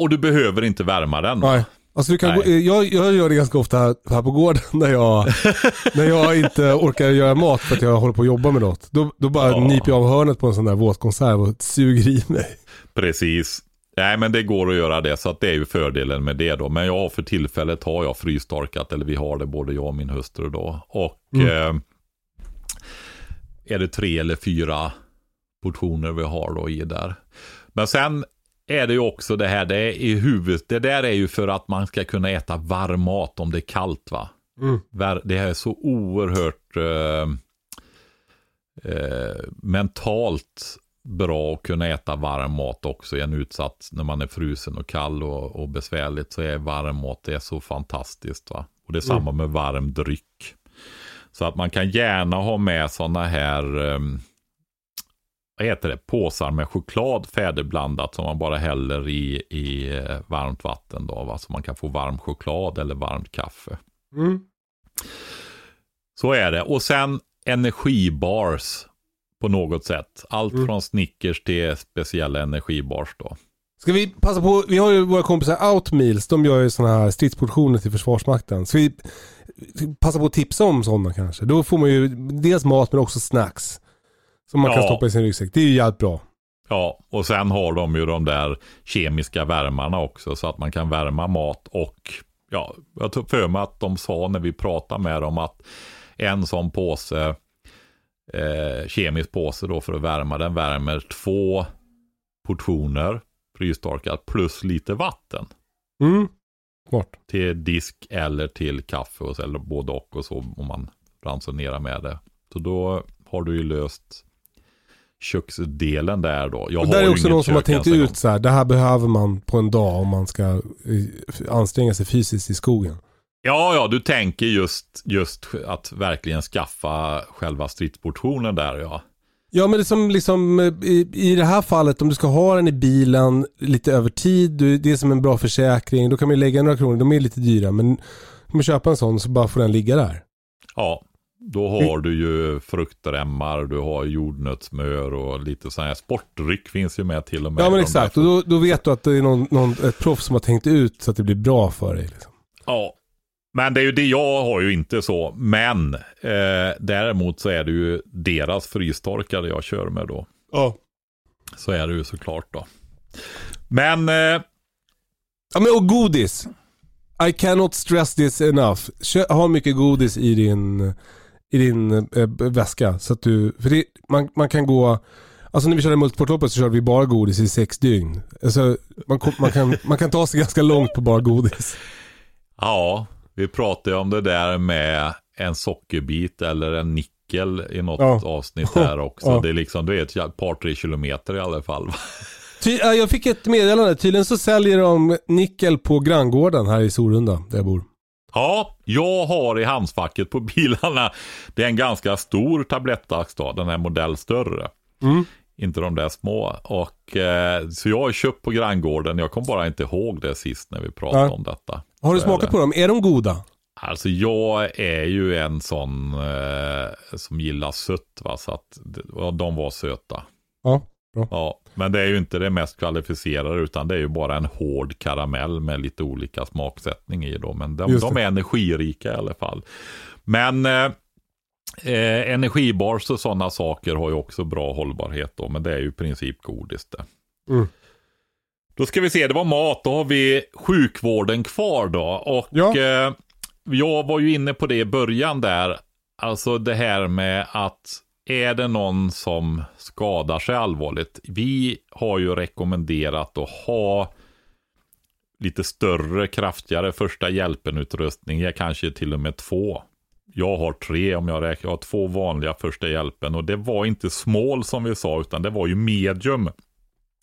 och du behöver inte värma den. Nej. Alltså du kan gå, jag, jag gör det ganska ofta här, här på gården när jag, *laughs* när jag inte orkar göra mat för att jag håller på att jobba med något. Då, då bara Ja. nyper jag av hörnet på en sån där våtkonserv och suger i mig. Precis. Nej men det går att göra det så att det är ju fördelen med det då. Men ja för tillfället har jag frystorkat eller vi har det både jag och min hustru då. Och eh, är det tre eller fyra portioner vi har då i där. Men sen är det ju också det här, det är i huvudet, det där är ju för att man ska kunna äta varm mat om det är kallt va. Ver- Det här är så oerhört eh, eh, mentalt bra att kunna äta varm mat också i en utsatt, när man är frusen och kall och, och besvärligt så är varm mat det är så fantastiskt. va. Och det är samma med varm dryck. Så att man kan gärna ha med sådana här um, vad heter det, påsar med choklad färdigblandat som man bara häller i, i eh, varmt vatten då, va? så man kan få varm choklad eller varmt kaffe. Mm. Så är det. Och sen energibars på något sätt. Allt från Snickers till speciella energibars då. Ska vi passa på, vi har ju våra kompisar Outmeals, de gör ju sådana här stridsportioner till Försvarsmakten. Ska vi passa på att tipsa om sådana kanske? Då får man ju dels mat men också snacks. Som man kan Ja. stoppa i sin ryggsäck. Det är ju jävligt bra. Ja, och sen har de ju de där kemiska värmarna också så att man kan värma mat och ja, jag tog för mig att de sa när vi pratade med dem att en sån påse, eh, kemisk påse då för att värma, den värmer två portioner frystorkat plus lite vatten Mm. Smart. till disk eller till kaffe och så, eller både och och så om man ransonerar med det. Så då har du ju löst köksdelen där då. Jag Och där är också någon som har tänkt ut så här, det här behöver man på en dag om man ska eh, anstränga sig fysiskt i skogen. Ja, ja, du tänker just, just att verkligen skaffa själva stridsportionen där ja. Ja men det är som liksom eh, i, i det här fallet om du ska ha den i bilen lite över tid, du, det är som en bra försäkring, då kan man ju lägga några kronor, de är lite dyra men om man köper en sån så bara får den ligga där. Ja, då har du ju fruktremmar, du har jordnötssmör och lite sån här sportdryck finns ju med till och med. Ja men exakt, och då, då vet du att det är någon, någon, ett proffs som har tänkt ut så att det blir bra för dig. Liksom. Ja, men det är ju det jag har ju inte så. Men eh, däremot så är det ju deras frystorkade jag kör med då. Ja. Så är det ju såklart då. Men eh, Ja men och godis. I cannot stress this enough. Kö, ha mycket godis i din, i din eh, väska. Så att du, för det, man, man kan gå, alltså när vi körde multisportloppet så körde vi bara godis i sex dygn. Alltså, man, man, kan, man kan ta sig ganska långt på bara godis. ja, vi pratade om det där med en sockerbit eller en nickel i något Ja. avsnitt där *laughs* också. Ja. Det är liksom, det är ett par, tre kilometer i alla fall. *laughs* Ty, jag fick ett meddelande, tydligen så säljer de nickel på granngården här i Sorunda där jag bor. Ja, jag har i handskfacket på bilarna, det är en ganska stor tablettax då, den här modell större. Mm. Inte de där små. Och, eh, så jag har köpt på granngården, jag kom bara inte ihåg det sist när vi pratade Ja. om detta. Har du smakat på dem? Är de goda? Alltså jag är ju en sån eh, som gillar sött va, så att de var söta. Ja, bra. Ja, men det är ju inte det mest kvalificerade utan det är ju bara en hård karamell med lite olika smaksättning i då. Men de, de är energirika i alla fall. Men eh, eh, energibars och sådana saker har ju också bra hållbarhet då, men det är ju i princip godis det. Mm. Då ska vi se, det var mat, då har vi sjukvården kvar då. Och Ja. eh, jag var ju inne på det i början där, alltså det här med att är det någon som skadar sig allvarligt. Vi har ju rekommenderat att ha lite större, kraftigare första hjälpen-utrustning. Jag kanske till och med två. Jag har tre om jag räknar. Jag har två vanliga första hjälpen och det var inte small som vi sa utan det var ju medium.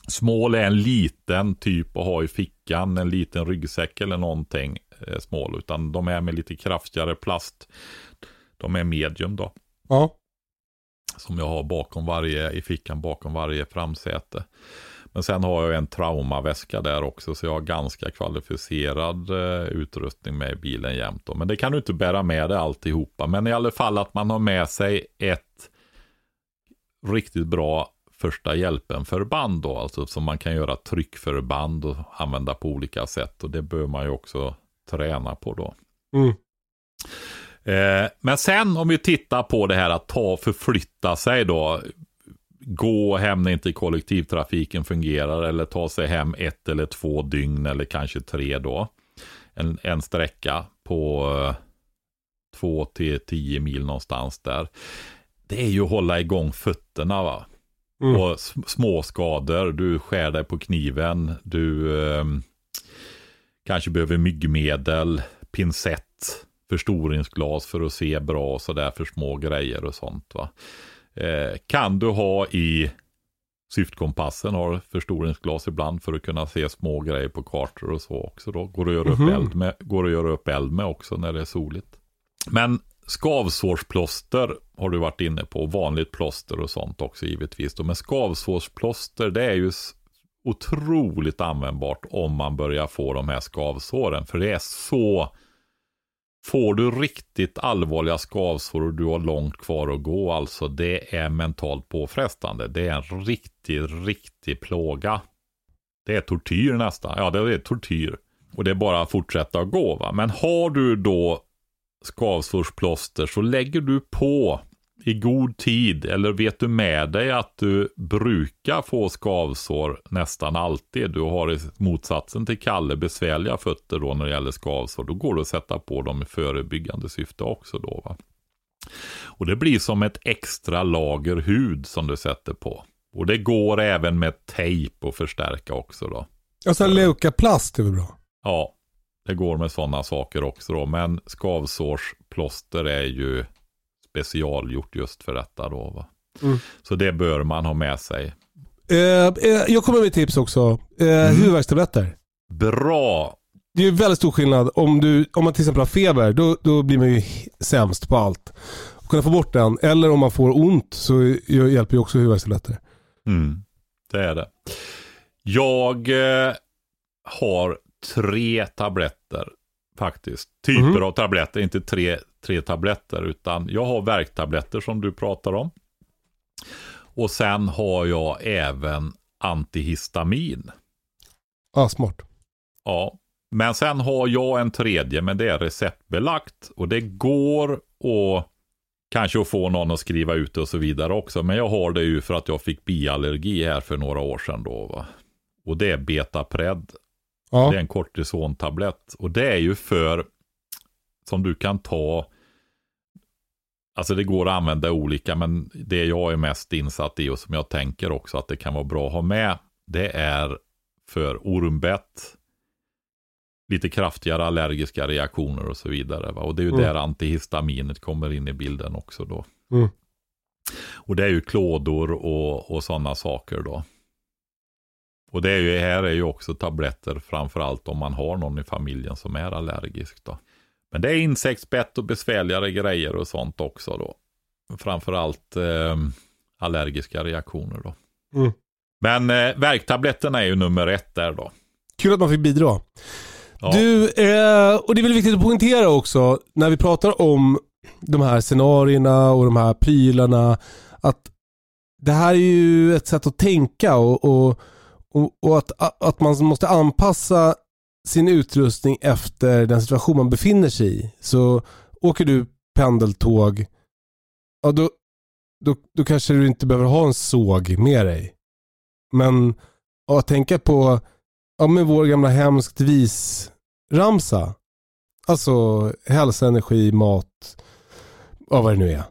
Small är en liten typ att ha i fickan, en liten ryggsäck eller någonting eh, small. Utan de är med lite kraftigare plast. De är medium då. Ja. Som jag har bakom varje, i fickan bakom varje framsäte. Men sen har jag en traumaväska där också, så jag har ganska kvalificerad eh, utrustning med i bilen jämt. Då. Men det kan du inte bära med dig alltihopa. Men i alla fall att man har med sig ett riktigt bra första hjälpen-förband då, alltså som man kan göra tryckförband och använda på olika sätt. Och det bör man ju också träna på då. Mm. Eh, men sen om vi tittar på det här att ta förflytta sig då gå hem när inte kollektivtrafiken fungerar eller ta sig hem ett eller två dygn eller kanske tre då. En, en sträcka på eh, två till tio mil någonstans där. Det är ju att hålla igång fötterna va. Mm. Och små skador, du skär dig på kniven, du eh, kanske behöver myggmedel, pincett, förstoringsglas för att se bra och sådär för små grejer och sånt va. Eh, kan du ha i syftkompassen, har förstoringsglas ibland för att kunna se små grejer på kartor och så också då. Går att göra, Mhm. upp, eld med, går att göra upp eld med också när det är soligt. Men skavsårsplåster har du varit inne på, vanligt plåster och sånt också givetvis. Då. Men skavsårsplåster det är ju otroligt användbart om man börjar få de här skavsåren. För det är så Får du riktigt allvarliga skavsår och du har långt kvar att gå, alltså det är mentalt påfrestande. Det är en riktig, riktig plåga. Det är tortyr nästan. Ja, det är tortyr. Och det är bara att fortsätta att gå. Va? Men har du då skavsårsplåster så lägger du på i god tid eller vet du med dig att du brukar få skavsår nästan alltid. Du har i motsatsen till Kalle besvärliga fötter då när det gäller skavsår. Då går det att sätta på dem i förebyggande syfte också då. Va? Och det blir som ett extra lager hud som du sätter på. Och det går även med tejp att förstärka också då. Alltså leukaplast är väl bra? Ja, det går med sådana saker också då. Men skavsårsplåster är ju specialgjort just för detta då. Mm. Så det bör man ha med sig. Eh, eh, jag kommer med tips också. Eh, Mm. Huvudvärkstabletter. Bra! Det är väldigt stor skillnad. Om, du, om man till exempel har feber, då, då blir man ju sämst på allt. Att kunna få bort den. Eller om man får ont så hjälper ju också huvudvärkstabletter. Mm, det är det. Jag eh, har tre tabletter faktiskt. Typer Mhm. av tabletter, inte tre, tre tabletter. Utan jag har värktabletter som du pratar om. Och sen har jag även antihistamin. Ah, smart. Ja, men sen har jag en tredje, men det är receptbelagt. Och det går att kanske att få någon att skriva ut det och så vidare också. Men jag har det ju för att jag fick biallergi här för några år sedan då. Va? Och det är Betapred. Ja. Det är en kortisontablett. Och det är ju för, som du kan ta, alltså det går att använda olika, men det jag är mest insatt i och som jag tänker också att det kan vara bra att ha med, det är för ormbett, lite kraftigare allergiska reaktioner och så vidare. Va? Och det är ju Mm. där antihistaminet kommer in i bilden också då. Mm. Och det är ju klådor och, och sådana saker då. Och det är ju, här är ju också tabletter framförallt om man har någon i familjen som är allergisk då. Men det är insektsbett och besvärligare grejer och sånt också då. Framförallt eh, allergiska reaktioner då. Mm. Men eh, värktabletterna är ju nummer ett där då. Kul att man fick bidra. Ja. Du, eh, och det är väl viktigt att poängtera också när vi pratar om de här scenarierna och de här prylarna att det här är ju ett sätt att tänka och, och, och, och att, att man måste anpassa sin utrustning efter den situation man befinner sig i. Så åker du pendeltåg, ja då, då, då kanske du inte behöver ha en såg med dig. Men att tänka på ja, med vår gamla hemskt vis-ramsa. Alltså hälsa, energi, mat, ja, vad det nu är.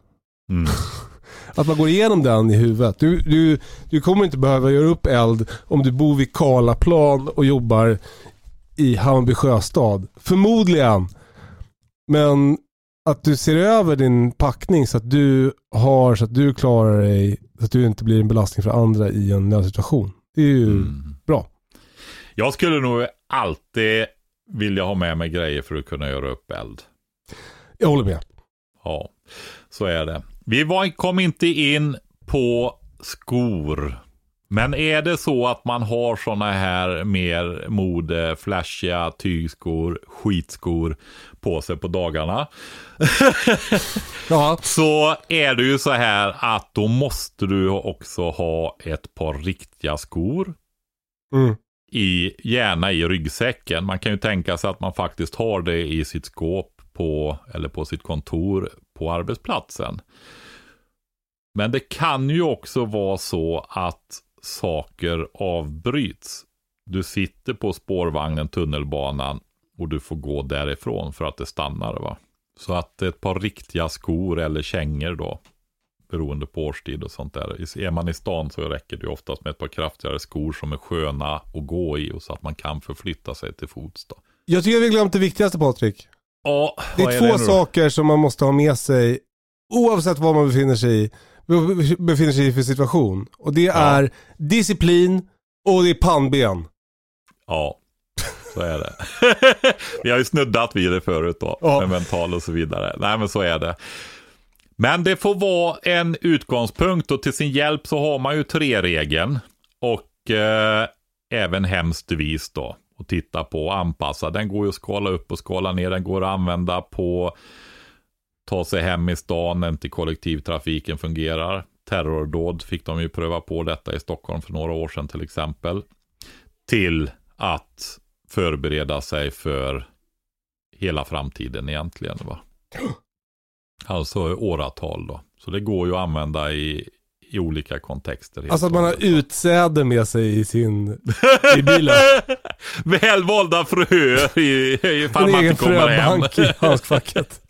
Mm. *laughs* Att man går igenom den i huvudet. Du, du, du kommer inte behöva göra upp eld om du bor vid Karlaplan och jobbar i Hammarby sjöstad. Förmodligen. Men att du ser över din packning så att du har, så att du klarar dig, så att du inte blir en belastning för andra i en nödsituation. Det är ju Mm. bra. Jag skulle nog alltid vilja ha med mig grejer för att kunna göra upp eld. Jag håller med. Ja, så är det. Vi var, kom inte in på skor. Men är det så att man har sådana här mer mode, flashiga tygskor, skitskor på sig på dagarna. *laughs* Ja, Så är det ju så här att då måste du också ha ett par riktiga skor. mm. I, gärna i ryggsäcken. Man kan ju tänka sig att man faktiskt har det i sitt skåp på, eller på sitt kontor på arbetsplatsen. Men det kan ju också vara så att saker avbryts. Du sitter på spårvagnen, tunnelbanan och du får gå därifrån för att det stannar. va. Så att ett par riktiga skor eller kängor då, beroende på årstid och sånt där. Är man i stan så räcker det ju oftast med ett par kraftigare skor som är sköna att gå i och så att man kan förflytta sig till fots. Då. Jag tycker vi har glömt det viktigaste Patrik. Ja, Det vad är det två då? saker som man måste ha med sig oavsett var man befinner sig i, be- befinner sig i för situation. Och det är disciplin och det är pannben. Ja, så är det. *laughs* Vi har ju snuddat vid det förut då, Ja. med mental och så vidare. Nej, men så är det. Men det får vara en utgångspunkt och till sin hjälp så har man ju tre-regeln. Och eh, även hemskt vis då. Och titta på och anpassa. Den går ju att skala upp och skala ner. Den går att använda på ta sig hem i stan när inte kollektivtrafiken fungerar. Terrordåd fick de ju pröva på detta i Stockholm för några år sedan till exempel. Till att förbereda sig för hela framtiden egentligen. Va? *gasps* Alltså åratal då. Så det går ju att använda i, i olika kontexter. Alltså att man har utsäde med sig i sin i bilen. *laughs* Välvalda fröer i, ifall En man egen inte kommer hem. fröbank i handskfacket.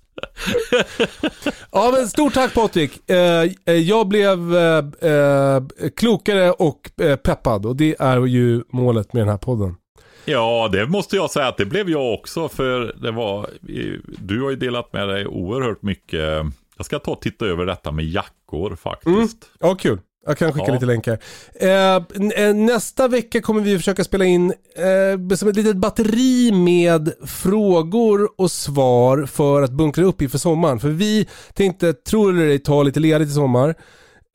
*laughs* ja men stort tack Patrik. Eh, eh, jag blev eh, eh, klokare och eh, peppad och det är ju målet med den här podden. Ja, det måste jag säga att det blev jag också. För det var, du har ju delat med dig oerhört mycket. Jag ska ta och titta över detta med jackor faktiskt. Ja kul. Jag kan skicka Ja. lite länkar. Eh, eh, nästa vecka kommer vi försöka spela in eh, som ett litet batteri med frågor och svar för att bunkra upp inför sommaren. För vi tänkte, tror eller ej, ta lite ledigt i sommar.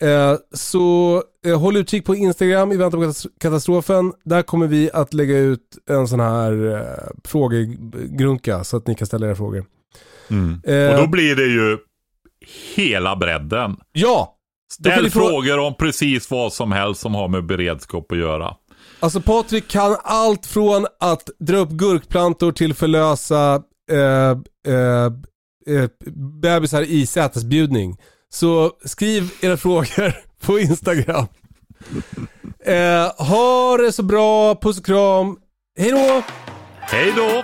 Eh, så eh, håll utkik på Instagram i väntan på katas- katastrofen. Där kommer vi att lägga ut en sån här eh, frågegrunka så att ni kan ställa era frågor. Mm. Eh, Och då blir det ju hela bredden. Ja! Ställ frågor om precis vad som helst som har med beredskap att göra. Alltså Patrik kan allt från att dra upp gurkplantor till förlösa eh, eh, eh, bebisar i sätesbjudning. Så skriv era frågor *laughs* på Instagram. Eh, ha det så bra, puss och kram. Hej då! Hej då!